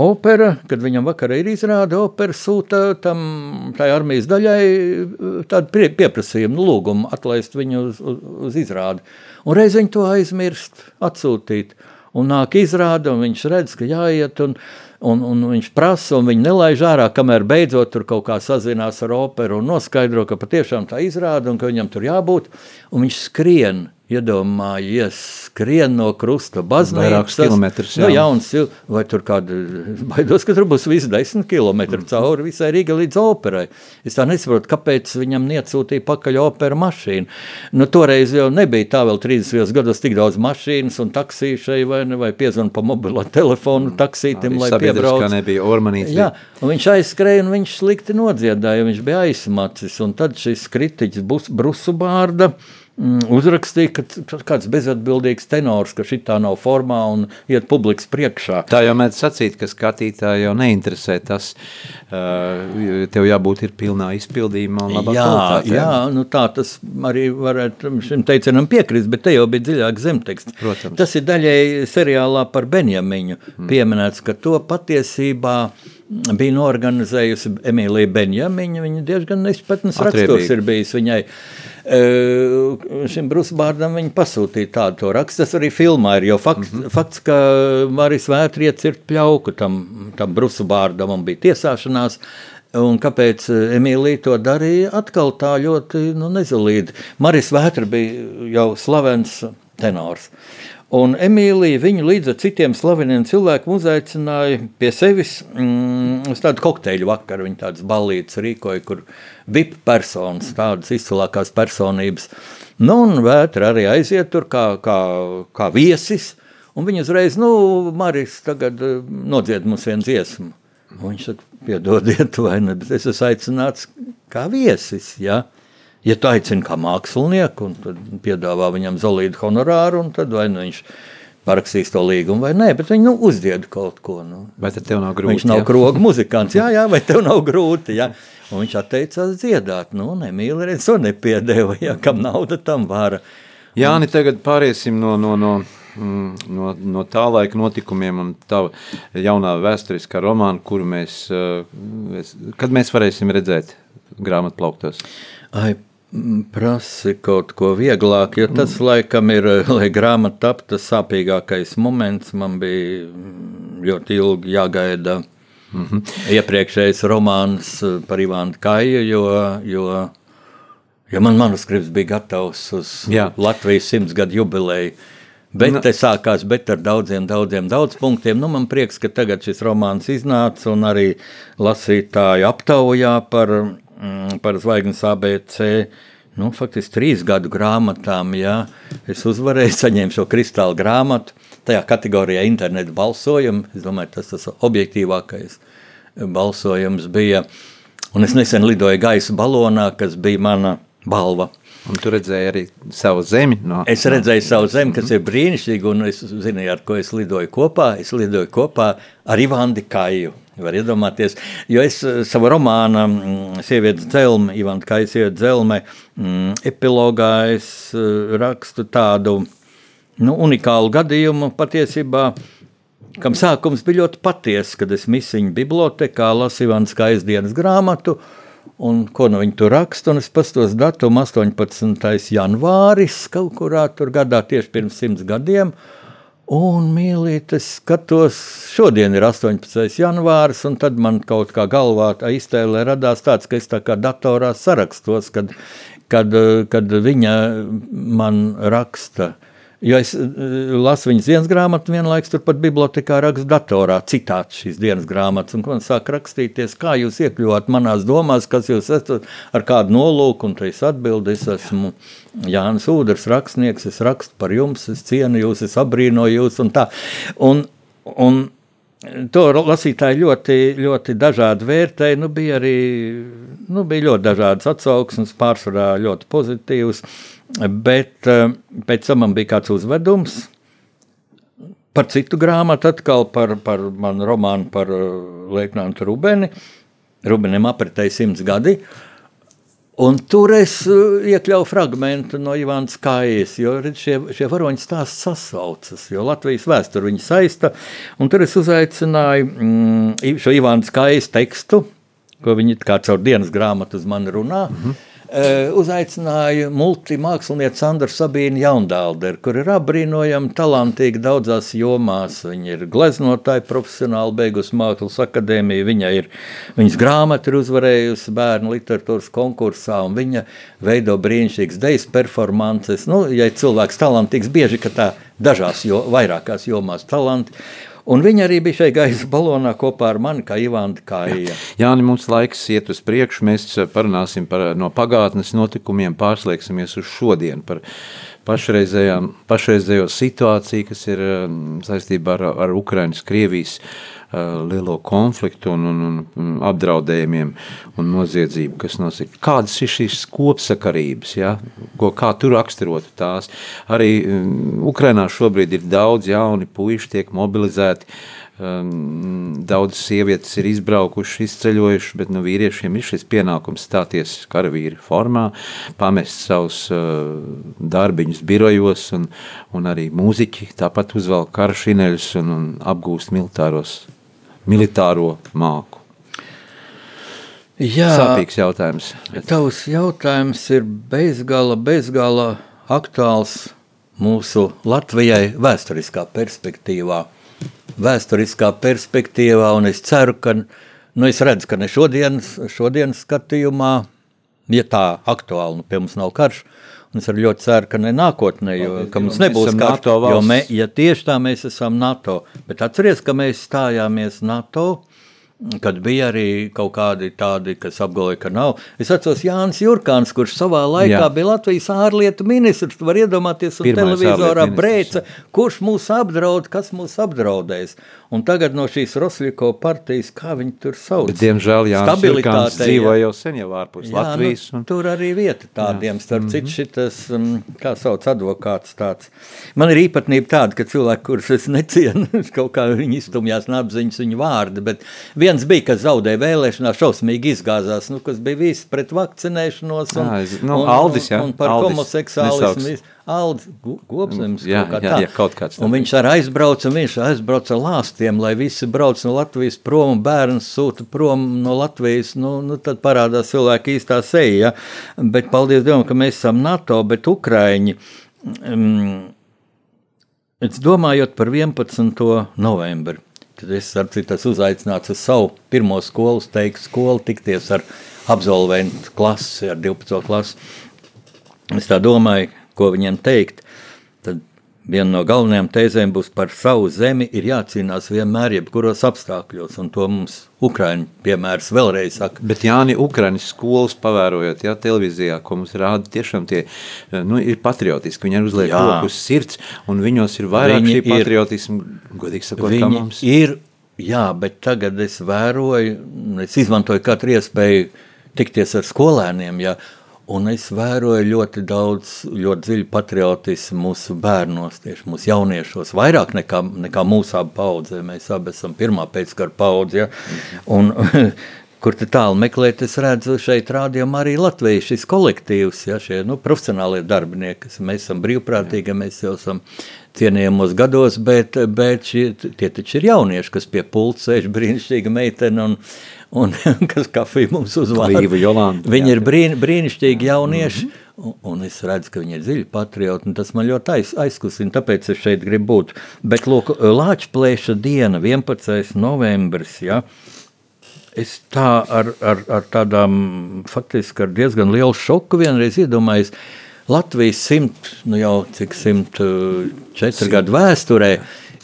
B: opera, kad viņam vakarā ir izrāda, opera sūta tam tai armijas daļai eh, tādu prie, pieprasījumu, nu, lūgumu atlaist viņu uz, uz, uz izrādi. Un reiz viņi to aizmirst, atsūtīt. Un nāk izrāda, un viņš redz, ka jāiet, un, un, un viņš prasa, un viņi nelaiž ārā, kamēr beidzot tur kaut kā sazinās ar operu un noskaidro, ka patiešām tā izrāda un ka viņam tur jābūt. Un viņš skrien, iedomājies, skrien no krusta baznīcas.
A: Vairākus kilometrus,
B: Nu,
A: jā.
B: jauns, cil- vai tur kāda, baidos, ka tur būs visi desmit kilometri cauri visai Rīgai līdz operai. Es tā nesaprotu, kāpēc viņam niecūtīja pakaļ opera mašīnu. Nu, toreiz jau nebija tā vēl 30 gados tik daudz mašīnas un taksīšai vai, ne, vai piezvan pa mobilo telefonu taksītim, lai
A: Sabiedriskā
B: piebrauc.
A: nebija ormanīts.
B: Jā, un viņš aizskrēja, un viņš slikti nodziedāja. Viņš bija aizsmacis. Un tad šis kritiķis Brusubārda mm, uzrakstīja, ka kāds bezatbildīgs tenors, ka šī tā nav formā un iet publikas priekšā.
A: Tā jau mēdz sacīt, ka skatītāji jau neinteresē tas. Uh, tev jābūt ir pilnā izpildījumā un labā
B: Jā,
A: kvalitātē.
B: jā nu tā tas arī varētu šim teicienam piekrist, bet te jau bija dziļāk zemteksts.
A: Protams.
B: Tas ir daļēji seriālā par Benjamiņu mm. pieminēts, ka to patiesībā bija norganizējusi Emīlija Benjamiņa. Viņa diezgan
A: Atriebīga.
B: raksturs ir bijis viņai. E, Šim Brusbārdam viņa pasūtīja tādu rakstu. Tas arī filmā ir. Jo fakts, mm -hmm. fakts ka Marijas Vētriets ir pļauku tam, tam Brusbārdam un bija tiesāšanās. Un kāpēc Emīlija to darīja? Atkal tā ļoti nu, nezalīdi. Marijas Vētra bija jau slavens tenors. Un Emīlija viņu līdz ar citiem slaveniem cilvēkiem uzaicināja pie sevis mm, uz tādu kokteļu vakaru. Viņa tādas ballītes rīkoja, kur VIP personas, tādas izcilākās personības. Nu, un vētra arī aiziet tur kā, kā, kā viesis. Un viņa uzreiz, nu, Marijas, tagad eh, nodzied mums vienu dziesmu. Un viņš saka, piedodiet, vai ne, bet es esmu aicināts kā viesis. Ja? Ja tu aicini kā mākslinieku, un tad piedāvā viņam zelītu honorāru, un tad vai nu viņš parakstīs to līgumu, vai nē, bet viņi nu, uzdied kaut ko. Nu.
A: Vai tad tev nav grūti?
B: Viņš nav
A: jā?
B: kroga muzikants, jā, jā, vai tev nav grūti. Jā. Un viņš atteicās dziedāt, nu, nemīlēties, to nepiedēva, ja kam nauda tam vara.
A: Jāni, tagad pāriesim no, no, no, mm, no, no tā laika notikumiem un tā jaunā vēsturiskā romāna, kuru mēs, uh, es- kad mēs varēsim redzēt grāmatplauktos.
B: Ai, mm, prasi kaut ko vieglāk, jo tas laikam ir, eh, lai grāmata taptu, sāpīgākais moments. Man bija mm, ļoti ilgi jāgaida iepriekšējais romāns eh, par Ivānu Kaju, jo, jo, jo man manuskripts bija gatavs uz
A: Jā.
B: Latvijas simts gadu jubileju. Bet
A: Nu-
B: te sākās bet ar daudziem, daudziem daudz punktiem. Nu, man prieks, ka tagad šis romāns iznāca un arī lasītāju aptaujā par, mm, par zvaigznes ABC. Nu, faktiski trīs gadu grāmatām, ja es uzvarēju, saņēmu šo kristāla grāmatu. Tajā kategorijā internetu balsojumu. Es domāju, tas tas objektīvākais balsojums bija. Un es nesen lidoju gaisa balonā, kas bija mana balva.
A: Un tu redzēji arī savu zemi. No,
B: Es redzēju savu zemi, kas ir brīnišķīga, un es zinu, ar ko es lidoju kopā. Es lidoju kopā ar Ivānu Kaju. Var iedomāties, jo es eh, savu romānu mm, Sievietes dzelme, Ivāna Kaja sievietes dzelme, mm, epilogā es eh, rakstu tādu nu, unikālu gadījumu patiesībā, kam sākums bija ļoti patiesa, kad es misiņu bibliotekā lasu Ivānas Kajas dienas grāmatu, un ko nu viņi tur raksta, un es pastos datumu 18. janvāris, kaut kurā tur gadā tieši pirms simts gadiem, un mīlīt, es skatos, šodien ir 18. janvāris, un tad man kaut kā galvā tā iztēle radās tāds, ka es tā kā datorā sarakstos, kad kad, kad viņa man raksta. Jo es eh, lasu viņas dienas grāmatu, vienlaikus turpat bibliotekā rakstu datorā, citāts šīs dienas grāmatas. Un man sāk rakstīties, kā jūs iekļuvāt manās domās, kas jūs esat ar kādu nolūku. Un es atbildu, es esmu Jānis Udrs, rakstnieks, es rakstu par jums, es cienu jūs, es abrīnoju jūs un tā. Un, un To lasītāji ļoti, ļoti dažādi vērtēja. Nu, bija arī nu, bija ļoti dažādas atsauksmes, pārsvarā ļoti pozitīvas. Bet eh, pēc tam man bija kāds uzvedums par citu grāmatu, atkal par, par manu romānu par eh, Lietuvānu Rubeni. Rubenim apritēja simts gadi. Un tur es uh, iekļauju fragment no Ivānas Kājas, jo šie, šie varoņi stāsti sasaucas, jo Latvijas vēsturi viņi saista. Tur es uzaicināju mm, šo Ivānas Kājas tekstu, ko viņi kā caur dienas grāmatu uz mani runā. Mm -hmm Eh, uzaicināju multimākslinieci Sandru Sabīnu Jaundālderu, kur ir apbrīnojami talantīga daudzās jomās. Viņa ir gleznotāja profesionāli beigusi mākslas akadēmiju, viņa ir, viņas grāmata ir uzvarējusi bērnu literatūras konkursā, un viņa veido brīnišķīgas dejas performances. Nu, ja cilvēks talantīgs, bieži, ka tā dažās, jo, vairākās jomās talanti. Un viņa arī bija šeit gaisa balonā kopā ar mani, kā Ivāna Kāja.
A: Jā, mums laiks iet uz priekšu. Mēs parunāsim par no pagātnes notikumiem, pārslēgsimies uz šodienu. Par pašreizējo situāciju, kas ir um, saistībā ar, ar Ukraiņas, Krievijas uh, lielo konfliktu un, un, un apdraudējumiem un noziedzību, kas nosaka. Kādas ir šīs kopsakarības, ja? Ko, kā tu raksturotu tās? Arī um, Ukrainā šobrīd ir daudz jauni puiši, tiek mobilizēti, uh, Um, Daudzas sievietes ir izbraukušas, izceļojušas, bet nu, vīriešiem ir šis pienākums stāties karavīri formā, pamest savus uh, darbiņus birojos, un, un arī mūziķi tāpat uzvelk karašineļus un, un apgūst militāros, militāro māku.
B: Jā,
A: Sāpīgs jautājums.
B: Bet... Tavs jautājums ir bezgala, bezgala aktuāls mūsu Latvijai vēsturiskā perspektīvā vēsturiskā perspektīvā, un es ceru, ka, nu, es redzu, ka ne šodienas, šodienas skatījumā, ja tā aktuāli, nu, pie mums nav karš, es ļoti ceru, ka ne nākotnē, jo, ka mums nebūs jo me, ja tieši tā mēs esam NATO, bet atceries, ka mēs stājāmies NATO, kad bija arī kaut kādi tādi, kas apgalvoja, ka nav. Es atceros Jānis Jurkāns, kurš savā laikā Jā. bija Latvijas ārlietu ministrs. Tu vari iedomāties, un Pirmais televizorā brēca, kurš mūs apdraud, kas mūs apdraudēs. Un tagad no šīs Rosļiko partijas, kā viņi tur sauc? Bet,
A: diemžēl Jānis Jurkāns dzīvo jau sen jau ārpus Jā, Latvijas.
B: Nu, un... Tur arī vieta tādiem, starp mm -hmm. citu šitas, kā sauc advokāts tāds. Man ir īpatnība tāda, ka cilvēki, kurus es necienu, kaut kā viņi iztumjās neapziņas viņu vārdi, bet viens bija, kas zaudēja vēlēšanās, šausmīgi izgāzās, nu, kas bija viss pret vakcinēšanos un,
A: jā, nu, un, Aldis, jā,
B: un, par
A: Aldis,
B: homoseksuālismu. Aldis, Gobsams,
A: jā,
B: kaut kā
A: jā. Jā, kaut kāds
B: un viņš ar aizbrauca, un viņš aizbrauca ar lāstiem, lai visi brauc no Latvijas prom, un bērns sūta prom no Latvijas, nu, nu tad parādās cilvēki īstā seja, ja? bet paldies Dievam, ka mēs esam NATO, bet Ukraiņi, um, domājot par 11. novembri, es ar citu uzaicināts uz savu pirmo skolu, teikt, skolu, tikties ar absolventu klasi, ar 12. klasi. Es tā domāju, ko viņiem teikt. Tad viena no galvenajām tēzēm būs par savu zemi ir jācīnās vienmēr, jebkuros apstākļos, un to mums Ukraiņu piemērs vēlreiz saka.
A: Bet Jāni, Ukraiņas skolas pavērojot, jā, televīzijā, ko mums rāda, tiešām tie, nu, ir patriotiski, viņi uzliek jā. roku uz sirds, un viņos ir vairāk viņi šī patriotismu, godīgi sakot, kā mums.
B: ir, jā, bet tagad es vēroju, es izmantoju katru iespēju tikties ar skolēniem, jā, Un es vēroju ļoti daudz, ļoti dziļu patriotismu mūsu bērnos, tieši mūsu jauniešos, vairāk nekā, nekā mūsu abu paudzē. Mēs abi esam pirmā pēckara paudze. Ja? Un, kur tālu meklēt, es redzu šeit rādījumā arī Latvijas šis kolektīvs, ja, šie nu, profesionālie darbinieki, kas mēs esam brīvprātīgi, mēs jau esam cienījamos gados, bet, bet šie, tie taču ir jaunieši, kas pie pults sēž brīnišķīga meitene un, un kas kafiju mums uzvāra. Viņi ir brīn, brīnišķīgi jaunieši, mm -hmm. un, un es redzu, ka viņi ir dziļi patrioti, un tas man ļoti aiz, aizkusina, tāpēc es šeit gribu būt. Bet, lūk, Lāčplēša diena, 11. novembris, ja, es tā ar, ar, ar tādām faktiski ar diezgan lielu šoku vienreiz iedomājos. Latvijas simt, nu jau cik simt uh, četru gadu vēsturē,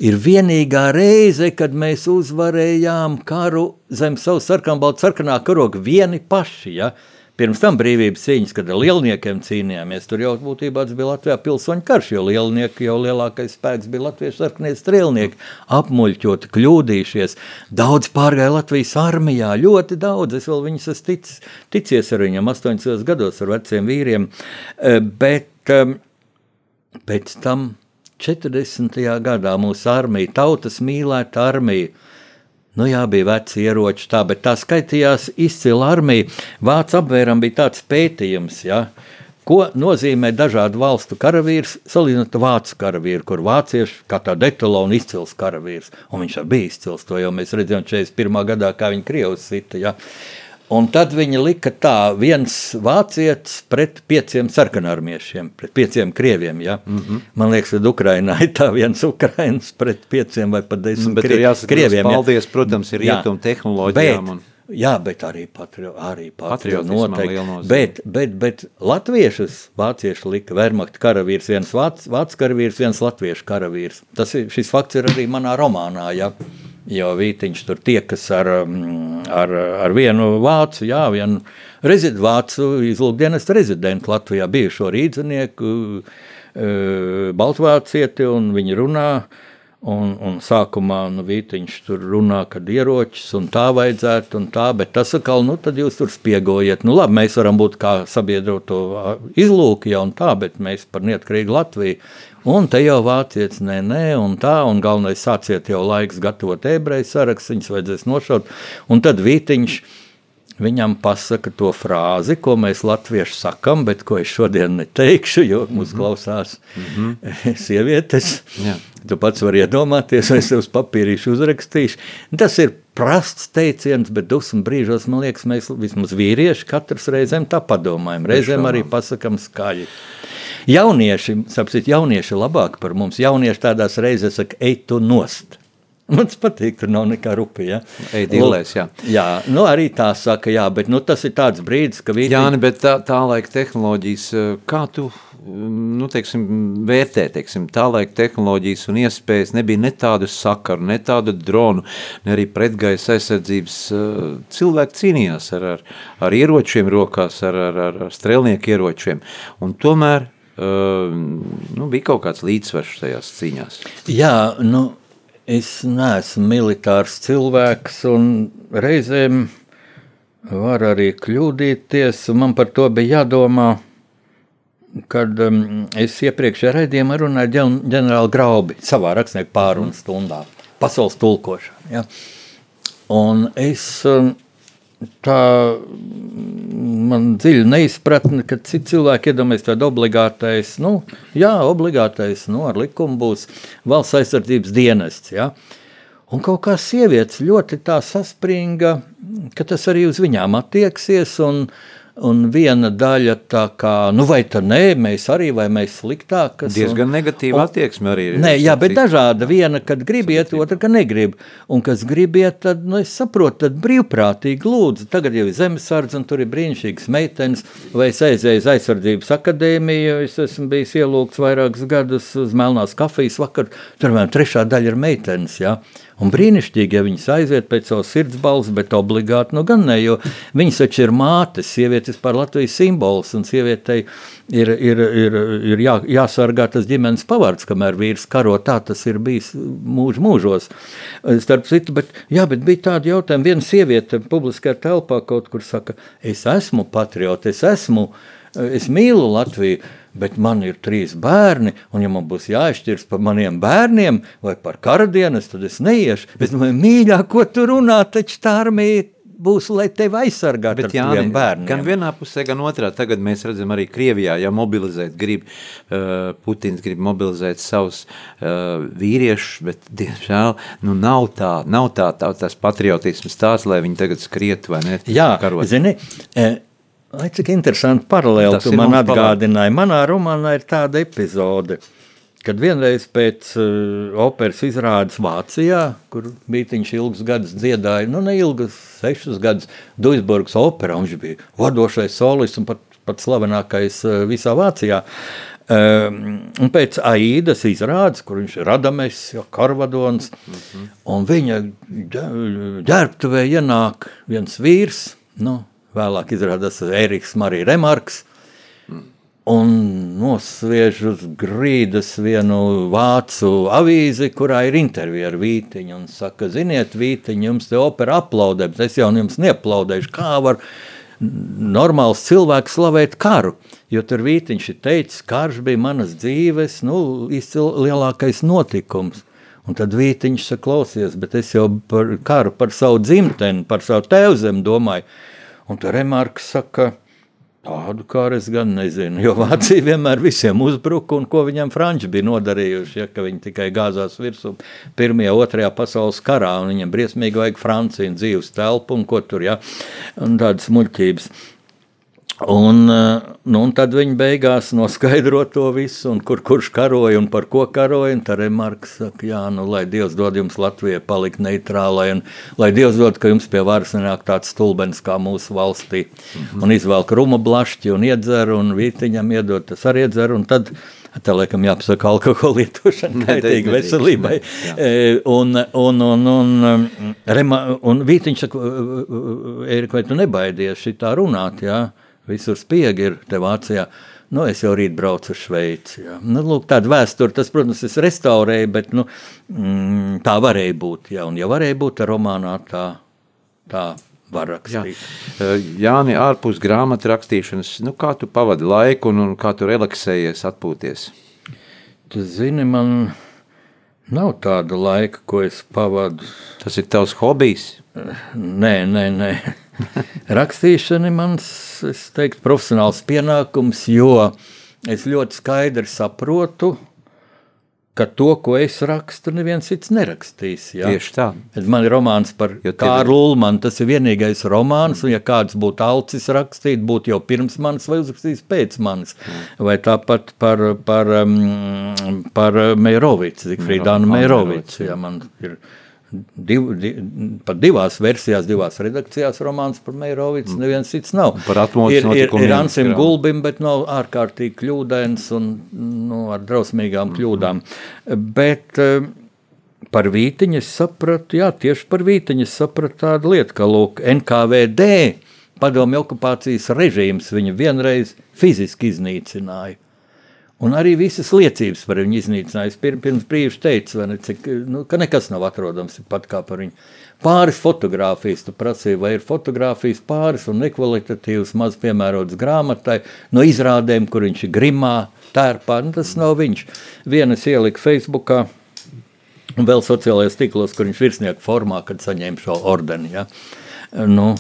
B: ir vienīgā reize, kad mēs uzvarējām karu zem savu sarkanbaltu sarkanā karoga vieni paši. Ja? Pirms tam brīvības cīņas, kad ar lielniekiem cīnījāmies, tur jau būtībā tas bija Latvijā pilsoņu karš, jo lielnieki jau lielākais spēks bija latviešu sarkanie strēlnieki, apmuļķoti, kļūdījušies. Daudz pārgāja Latvijas armijā, ļoti daudz, es vēl viņus esmu ticis, ticies ar viņiem 18 gados ar veciem vīriem, Eh, bet em, pēc tam 40. gadā mūsu armija, tautas mīlēta armija, Nu, jā, bija veci ieroči, tā, bet tā skaitījās izcila armija. Vācu apvēram bija tāds pētījums, ja, ko nozīmē dažādu valstu karavīrs, salīdzinot ar vācu karavīru, kur vācieši kā tāda etalona izcils karavīrs. Un viņš arī bija izcils, to jau mēs redzējām 41. gadā, kā viņa Krievijas sita. Ja. Un tad viņi lika tā, viens vācietis pret pieciem sarkanarmiešiem, pret pieciem krieviem. Ja? Mm. -hmm. Man liekas, ka Ukrainā ir tā viens ukrainis pret pieciem vai pat desmit
A: ir
B: krie-
A: jāsaka,
B: krieviem. ja.
A: paldies, protams, ir rietumu tehnoloģijām.
B: Bet,
A: Un...
B: Jā, bet arī, patrio, arī patriotismam
A: Patriotismam liela
B: noteikti. Bet, bet, bet latviešus, vācieši lika Wehrmacht karavīrs, viens vāc, vācu karavīrs, viens latviešu karavīrs. Tas ir, šis fakts ir arī manā romānā, ja, jo Vītiņš tur tiekas ar, mm, ar, ar vienu vācu, jā, vienu rezid, vācu izlūkdienas rezidentu Latvijā, bijušo rīdzinieku, e, Baltvācieti, un viņi runā, Un, un sākumā nu, Vītiņš tur runā, ka ieročis un tā vajadzētu, un tā, bet tas atkal, nu, tad jūs tur spiegojiet. Nu, labi, mēs varam būt kā sabiedroto izlūki un tā, bet mēs par neatkarīgu Latviju. Un te jau vācietis, nē, nē, un tā, un galvenais sāciet jau laiks gatavot ebreju sarakstu, viņus vajadzēs nošaut. Un tad Vītiņš viņam pasaka to frāzi, ko mēs latvieši sakam, bet ko es šodien neteikšu, jo mūs klausās mm -hmm. sievietes.
A: Jā.
B: Tu pats vari iedomāties, vai es uz papīrīšu uzrakstīšu. Tas ir prasts teiciens, bet dusmu brīžos, man liekas, mēs vismaz vīrieši katrs reizēm tā padomājam. Reizēm arī pasakam skaļi. Jaunieši, sapsit, jaunieši labāk par mums. Jaunieši tādās reizēs saka, ej tu nost. Man tas patīk, tur nav nekā rupi. Ja?
A: Ej dillēs, jā.
B: Jā, nu arī tā saka, jā, bet nu, tas ir tāds brīdis, ka viņi
A: Jā, bet tā, tā laika tehnoloģijas, eh, kā tu nu, teiksim, vērtē teiksim, tā laika tehnoloģijas un iespējas, nebija ne tādu sakaru, ne tādu dronu, ne arī pretgaisa aizsardzības. eh, Cilvēki cīnījās ar, ar, ar ieročiem rokās, ar, ar, ar, ar strēlnieku ieročiem, un tomēr uh, nu, bija kaut kāds līdzsvars tajās cīņās.
B: Jā, nu, es neesmu militārs cilvēks, un reizēm var arī kļūdīties. Man par to bija jādomā, kad um, es iepriekšējā raidījumā runāju ar ģen- ģenerāli Graubi savā rakstnieku pārunu stundā, pasaules tulkošana. Ja? Un es um, tā man dziļi neizpratne, ka citi cilvēki iedomājas tādu obligātais, nu, jā, obligātais, nu, ar likumu būs valsts aizsardzības dienests, ja? Un kaut kā sievietes ļoti tā saspringa, ka tas arī uz viņām attieksies, un, un viena daļa tā kā, nu vai tā nē, mēs arī, vai mēs sliktākas.
A: Diezgan
B: un,
A: negatīva attieksme arī ir.
B: Nē, jā, bet dažāda. Viena, kad grib iet, otra, ka negrib. Un kas grib iet, tad, nu, es saprotu, tad brīvprātīgi lūdzu. Tagad jau ir zemesardze, un tur ir brīnišķīgas meitenes, vai es aizēju uz aizsardzības akadēmiju. Es esmu bijis ielūgts vairākus gadus uz Melnās kafijas vakaru. Tur vēl trešā daļa ir meitenes. Jā. Un brīnišķīgi, ja viņas aiziet pēc savas sirdsbalss, bet obligāti nu gan ne, jo viņas taču ir mātes, sievietes par Latvijas simbols, un sievietei ir, ir, ir, ir jā, jāsargā tas ģimenes pavārds, kamēr vīrs karo. Tā tas ir bijis mūž, mūžos. Starp citu, bet, jā, bet bija tādi jautājumi. Viena sieviete publiskā telpā kaut kur saka, es esmu patriots, es esmu, es mīlu Latviju. Bet man ir trīs bērni, un, ja man būs jāizšķiras par maniem bērniem vai par karadienas, tad es neiešu. Es domāju, mīļā, ko tu runā, taču tā armija būs, lai tevi aizsargātu ar taviem bērniem.
A: gan vienā pusē, gan otrā. Tagad mēs redzam, arī Krievijā, ja mobilizēt grib, uh, Putins grib mobilizēt savus uh, vīriešus, bet, diemžēl, nu, nav tā, nav tā, tā tas patriotisms tāds, lai viņi tagad skrietu vai ne.
B: Jā,
A: karot.
B: zini, e, Ai, cik interesanti paralēli tu man atgādināji. Manā romānā ir tāda epizode. kad vienreiz pēc uh, operas izrādes Vācijā, kur Bītiņš ilgus gadus dziedāja, nu ne ilgus, sešus gadus, Duisburgas operā, un viņš bija vadošais solists un pat, pat slavenākais uh, visā Vācijā. Um, un pēc Aīdas izrādes, kur viņš ir Radames, jau Karvadons, mm -hmm. un viņa ģē- ģērbtuvē ienāk viens vīrs, nu, vēlāk izrādās Ēriks Marija Remarks, un nosviež uz grīdas vienu vācu avīzi, kurā ir intervija ar Vītiņu. Un saka, ziniet, Vītiņ, jums te opera aplaudē, bet es jau jums neaplaudēšu. Kā var normāls cilvēks slavēt karu? Jo tur Vītiņš ir teicis, karš bija manas dzīves nu, lielākais notikums. Un tad Vītiņš saka, klausies, bet es jau par karu, par savu dzimteni, par savu tēvzemi domāju. Un tur Remarks saka, Tādu kā es gan nezinu, jo Vācija vienmēr visiem uzbruka, un ko viņam franči bija nodarījuši, ja, viņi tikai gāzās virsū Pirmajā, Otrajā pasaules karā, un viņam briesmīgi vajag Franciju un dzīves telpu, un ko tur, ja, un tādas muļķības. Un, eh, nu, un tad viņi beigās noskaidro to visu, un kur kurš karoja un par ko karoja. Tad Remarks saka, jā, nu, lai Dievs dod jums Latvijai palikt neitrālai, un lai Dievs dod, ka jums pie varas nenāk tāds stulbens kā mūsu valstī. Mm -hmm. Un izvelk ruma blašķi un iedzer, un vītiņam iedod, tas arī iedzer, un tad Tā laikam jāpasaka, alkohola lietošana
A: nedrīkst,
B: veselībai.
A: ne.
B: E, Un, un, un, un, Rema, un Vītiņš saka, Ērika, vai tu nebaidies šitā runāt, jā? Visur spiegi ir te Vācijā. Nu, es jau rīt braucu uz Šveici. Jā. Nu, lūk, tāda vēsture, tas, protams, es restaurēju, bet nu, mm, tā varēja būt. Jā. Un, ja varēja būt, tad romānā tā, tā var
A: Jā.
B: rakstīt.
A: Eh, Jāni, ārpus grāmatu rakstīšanas, nu, kā tu pavadi laiku un, un kā tu relaksējies, atpūties?
B: Tu zini, man nav tāda laika, ko es pavadu.
A: Tas ir tavs hobijs.
B: Nē, nē, nē. Rakstīšana ir mans, teiktu, profesionāls pienākums, jo es ļoti skaidri saprotu, ka to, ko es rakstu, neviens cits nerakstīs. Jā.
A: Tieši tā.
B: Man ir romāns par Kārlu Ulmanu. Tas ir vienīgais romāns, un ja kāds būtu alcis rakstīt, būtu jau pirms manis vai uzrakstījis pēc manis. Vai tāpat par, par, um, par Meirovicu, Zikfrīdānu
A: Meirovicu.
B: Jā, man ir div, div, pat divās versijās, divās redakcijās romāns par Meirovicu, neviens cits nav.
A: Par atmodas
B: ir, ir,
A: notikumiem,
B: Ansim. Gulbim, bet nav ārkārtīgi kļūdains un nu, ar drausmīgām kļūdām. Bet eh, par vītiņu es sapratu, jā, tieši par vītiņu es sapratu tādu lietu, ka lūk, NKVD padomju okupācijas režīms viņu vienreiz fiziski iznīcināja. Un arī visas liecības par viņu iznīcināja. Es pir, pirms brīža teicu, vai ne, cik, nu, ka nekas nav atrodams pat kā par viņu. Pāris fotogrāfijas, tu prasīji, vai ir fotogrāfijas pāris un nekvalitatīvas, maz piemērotas grāmatai, no izrādēm, kur viņš ir grimā, tērpā. Nu, tas nav viņš. Vienas ielika Facebookā, un vēl sociālajos tīklos, kur viņš virsnieku formā, kad saņēma šo ordeni. Ja? Nu,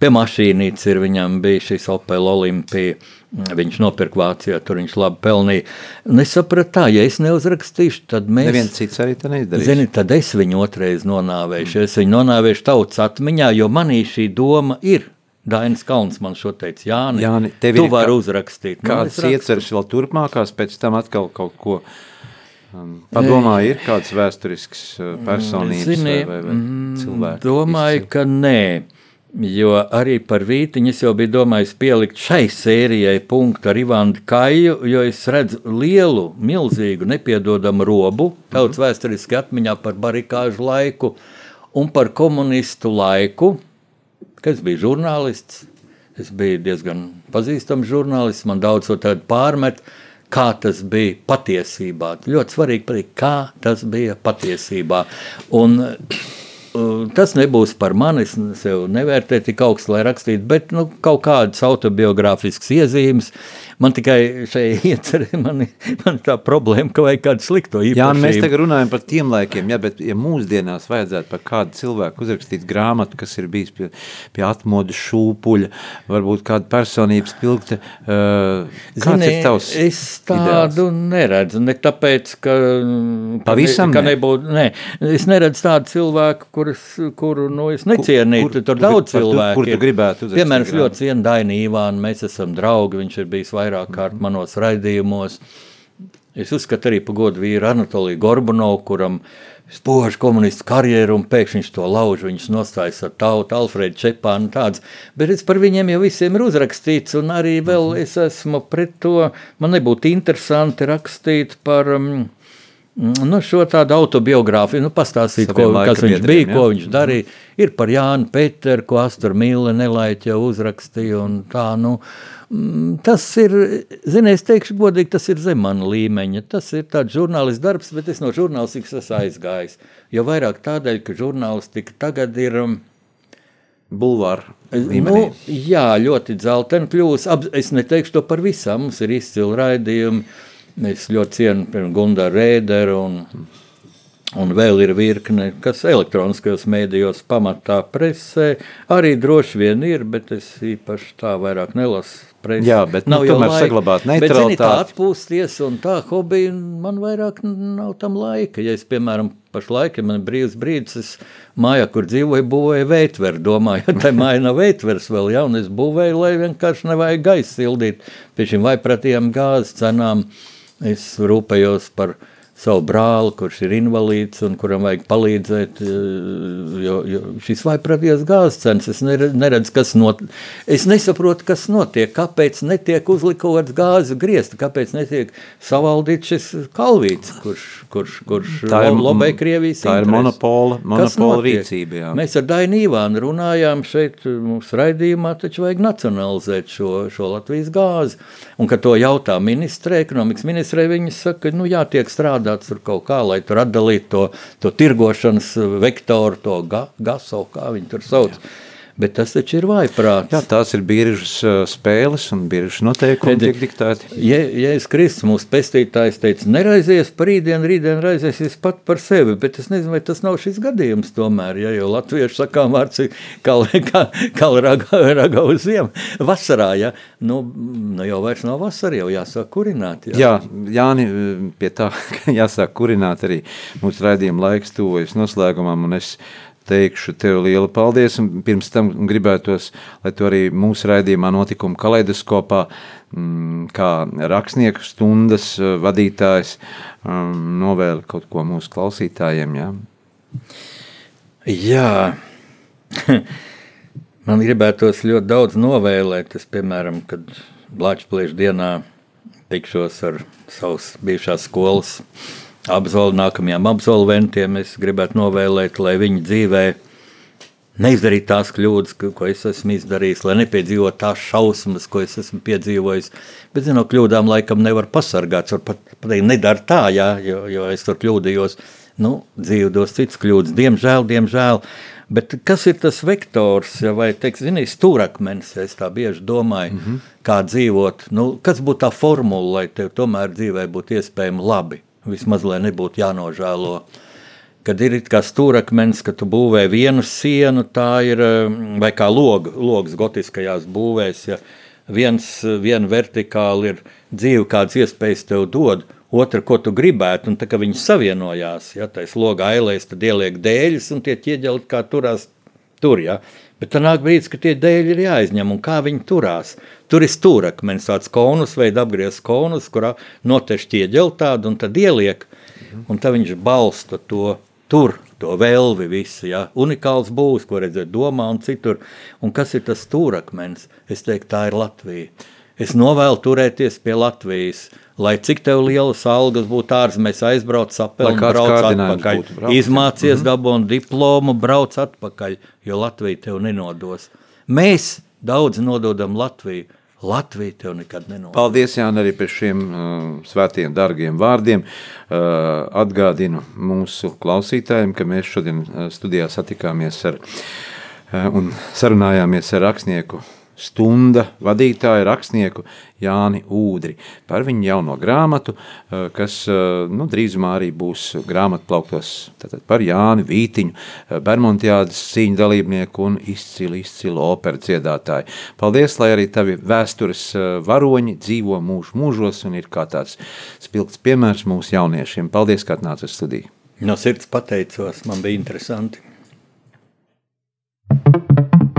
B: pie mašīnītes ir viņam bija šis Opel Olimpija. Viņš nopirka Vācijā, tur viņš labi pelnīja. Un es sapratu, tā, ja es neuzrakstīšu, tad mēs.
A: Neviens cits arī to neizdarīs.
B: Zini, tad es viņu otrais nonāvēšu. Es viņu nonāvēšu tautas atmiņā, jo manī šī doma ir. Dainis Kalns man šo teica, Jāni,
A: Jāni, tev
B: tu vari
A: kā-
B: uzrakstīt.
A: Kādas ieceras vēl turpmākās, pēc tam atkal kaut ko um, padomā, ir kāds vēsturisks uh, personības
B: Zini,
A: vai, vai, vai
B: mm,
A: cilvēks?
B: Domāju, ka nē. Jo arī par vītiņu es jau biju domājis pielikt šai sērijai punktu ar Ivanu Kaju, jo es redzu lielu, milzīgu, nepiedodamu robu tautas vēsturiski atmiņā par barikāžu laiku un par komunistu laiku, kad es biju žurnālists. Es biju diezgan pazīstams žurnālists, man daudz tādu pārmet, kā tas bija patiesībā. Ļoti svarīgi kā tas bija patiesībā. Un, Tas nebūs par mani, es sev nevērtēju tik augstu, lai rakstītu, bet nu, kaut kādas autobiogrāfiskas iezīmes. Man tikai šeit iecerē, man, man tā problēma, ka vajag kādu slikto īpašību.
A: Jā, nu mēs tagad runājam par tiem laikiem, jā, bet ja mūsdienās vajadzētu par kādu cilvēku uzrakstīt grāmatu, kas ir bijis pie, pie atmodas šūpuļa, varbūt kāda personības pilkte, uh, kāds
B: Zini,
A: ir tavs
B: Es tādu ideāls? neredzu. Ne tāpēc, ka, ka,
A: Pavisam
B: ne, ka
A: ne?
B: nebūtu. Nē, es neredzu tādu cilvēku, kurus, kuru nu, es necienītu.
A: kur
B: Tur
A: tu-
B: daudz cilvēku.
A: kur tu gribētu uzrakstīt
B: Piemēram, es ļoti cienu Dainu Ivānu. Mēs esam draugi. Viņš ir bijis vairāk kārt manos raidījumos. Es uzskatu arī par godu vīru Anatoliju Gorbunovu, kuram spoža komunistu karjeru, un pēkšņi viņš to lauž, viņus nostājas ar tautu, Alfredu Čepānu tāds. Bet es par viņiem jau visiem ir uzrakstīts, un arī vēl es esmu pret to, man nebūtu interesanti rakstīt par um, nu, šo tādu autobiogrāfiju, nu, pastāstīt, ko, kas viņš
A: laika
B: bija,
A: biedriem,
B: ko
A: jā.
B: viņš darīja. Ir par Jānu Peteru, ko Astur Mīle nelaiķi jau uzrakstīja, un tā, nu, mm, tas ir, zini, es teikšu godīgi, tas ir zem mana līmeņa. Tas ir tāds žurnālists darbs, bet es no žurnālistikas esmu aizgājis. Jo vairāk tādēļ, ka žurnālistika tagad ir... Um,
A: Bulvāra
B: Nu, jā, ļoti dzelteni kļūst. Es neteikšu to par visām. Mums ir izcili raidījumi. Es ļoti cienu Gunāru Rēderu un, un vēl ir virkne, kas elektroniskajos mēdījos pamatā presē. Arī droši vien ir, bet es īpaši tā vairāk nelasu. Presi.
A: Jā, bet, nu,
B: jau
A: tomēr
B: laika.
A: saglabāt
B: Bet, zini, tā
A: neutralitāti.
B: atpūsties un tā hobija, man vairāk nav tam laika. Ja es, piemēram, pašlaik, ja man ir brīvs brīdis, es mājā, kur dzīvoju, būvēju veitveru. Domāju, ka tā māja nav veitvers vēl, ja, un es būvēju, lai vienkārši nevajag gaisu sildīt pie šīm vaipratīgām gāzes cenām. Es rūpējos par savu brāli, kurš ir invalīds un kuram vajag palīdzēt. eh, Jo, jo šīs vaipratīgās gāzes cenas, es nere- neredzu, kas notiek. Es nesaprotu, kas notiek. Kāpēc netiek uzlikots gāzes griezti, kāpēc netiek savaldīts šis kalvīts, kurš, kurš, kurš
A: Tā ir-
B: lo- lobē Krievijas
A: tā ir
B: intereses?
A: monopola- monopola rīcība, jā.
B: Mēs ar Dainu Ivānu runājām šeit, mūsu raidījumā, taču vajag nacionalizēt šo, šo Latvijas gāzi. Un, kad to jautā ministrē, ekonomikas ministrē, viņi saka, nu jātiek strādāts tur kaut kā, lai tur atdalītu to, to tirgošanas vektoru, to ga, gaso, kā viņi tur sauc. Bet tas taču ir vaiprāts.
A: Jā, tās ir biežas uh, spēles un biežas noteikumi tiek diktēti.
B: Ja, ja es Kristus, mūsu pestītājs, teica, neraizies par rītdienu, rītdien raizēsies pat par sevi, bet es nezinu, vai tas nav šis gadījums tomēr, ja jau latviešu sakām vārds kal, kal, kal raga, raga uz ziem, vasarā, ja, nu, nu jau vairs nav vasara, jau jāsāk kurināt, ja.
A: Jā, Jāni, pie tā jāsāk kurināt arī mūsu raidījuma laiks tuvojas noslēgumam, un es teikšu tev lielu paldies, un pirms tam gribētos, lai tu arī mūsu raidījumā notikuma kaleidoskopā, mm, kā rakstnieku stundas uh, vadītājs, um, novēli kaut ko mūsu klausītājiem, jā.
B: Jā, man gribētos ļoti daudz novēlēt. Es, piemēram, kad Latvijas dienā tikšos ar savas bijušās skolas absolventiem, nākamajiem absolventiem, es gribētu novēlēt, lai viņi dzīvē neizdarītu tās kļūdas, ko, es esmu izdarījis, lai nepiedzīvotu tās šausmas, ko es esmu piedzīvojis. Bet no kļūdām laikam nevar pasargāt. Var pat pateikt, nedara tā, jā, jo, jo es tur kļūdījos. Nu, dzīve dos citas kļūdas, diemžēl, diemžēl. Bet kas ir tas vektors, vai zini, stūrakmenis, ja es tā bieži domāju, mm -hmm. kā dzīvot? Nu, kas būtu tā formula, lai tev tomēr dzīvē būtu iespējami labi? Vismaz, lai nebūtu jānožēlo. Kad ir kā stūrakmenis, ka tu būvē vienu sienu, tā ir um, vai kā log, logs gotiskajās būvēs. Ja viens, viena vertikāli ir dzīve, kādas iespējas tev dod, otra, ko tu gribētu, un tā kā viņi savienojās, ja tais loga ailēs, tad ieliek dēļus, un tie ķieģeli kā turās tur, ja. Bet tā nāk brīdis, ka tie dēļi ir jāizņem, un kā viņi turās. Tur ir stūrakmenis, tāds konus, veid apgriezts konus, kurā notež ķieģeli tādu, un tad ieliek, un tad viņš balsta to tur, to velvi visu, ja. Unikāls būs, ko redzēt domā un citur. Un kas ir tas stūrakmenis? Es teiktu, tā ir Latvija. Es novēlu turēties pie Latvijas. Lai cik tev lielas algas būtu ārzemēs, aizbrauc,
A: kāds
B: brauc atpakaļ.
A: braukt,
B: Izmācies, mm -hmm. dabūni diplomu, brauc atpakaļ, jo Latvija tev nenodos. Mēs daudz nododam Latviju. Latvija tev nekad nenodos.
A: Paldies, Jānis, arī par šiem uh, svētiem, dārgiem vārdiem. Uh, atgādinu mūsu klausītājiem, ka mēs šodien uh, studijā satikāmies ar uh, un sarunājāmies ar rakstnieku stunda vadītāju rakstnieku Jāni Ūdri par viņa jauno grāmatu, uh, kas uh, nu, drīzumā arī būs grāmatplauktos par Jāni Vītiņu, uh, Bermontiādas cīņu dalībnieku un izcilu, izcilu operu dziedātāju. Paldies, lai arī tavi vēstures varoņi dzīvo mūžu mūžos un ir kā tāds spilgts piemērs mūsu jauniešiem. Paldies, ka atnāci uz studiju.
B: No sirds pateicos, man bija interesanti.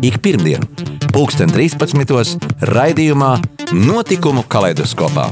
A: Ik pirmdienu, pulksten 13. raidījumā Notikumu kaleidoskopā.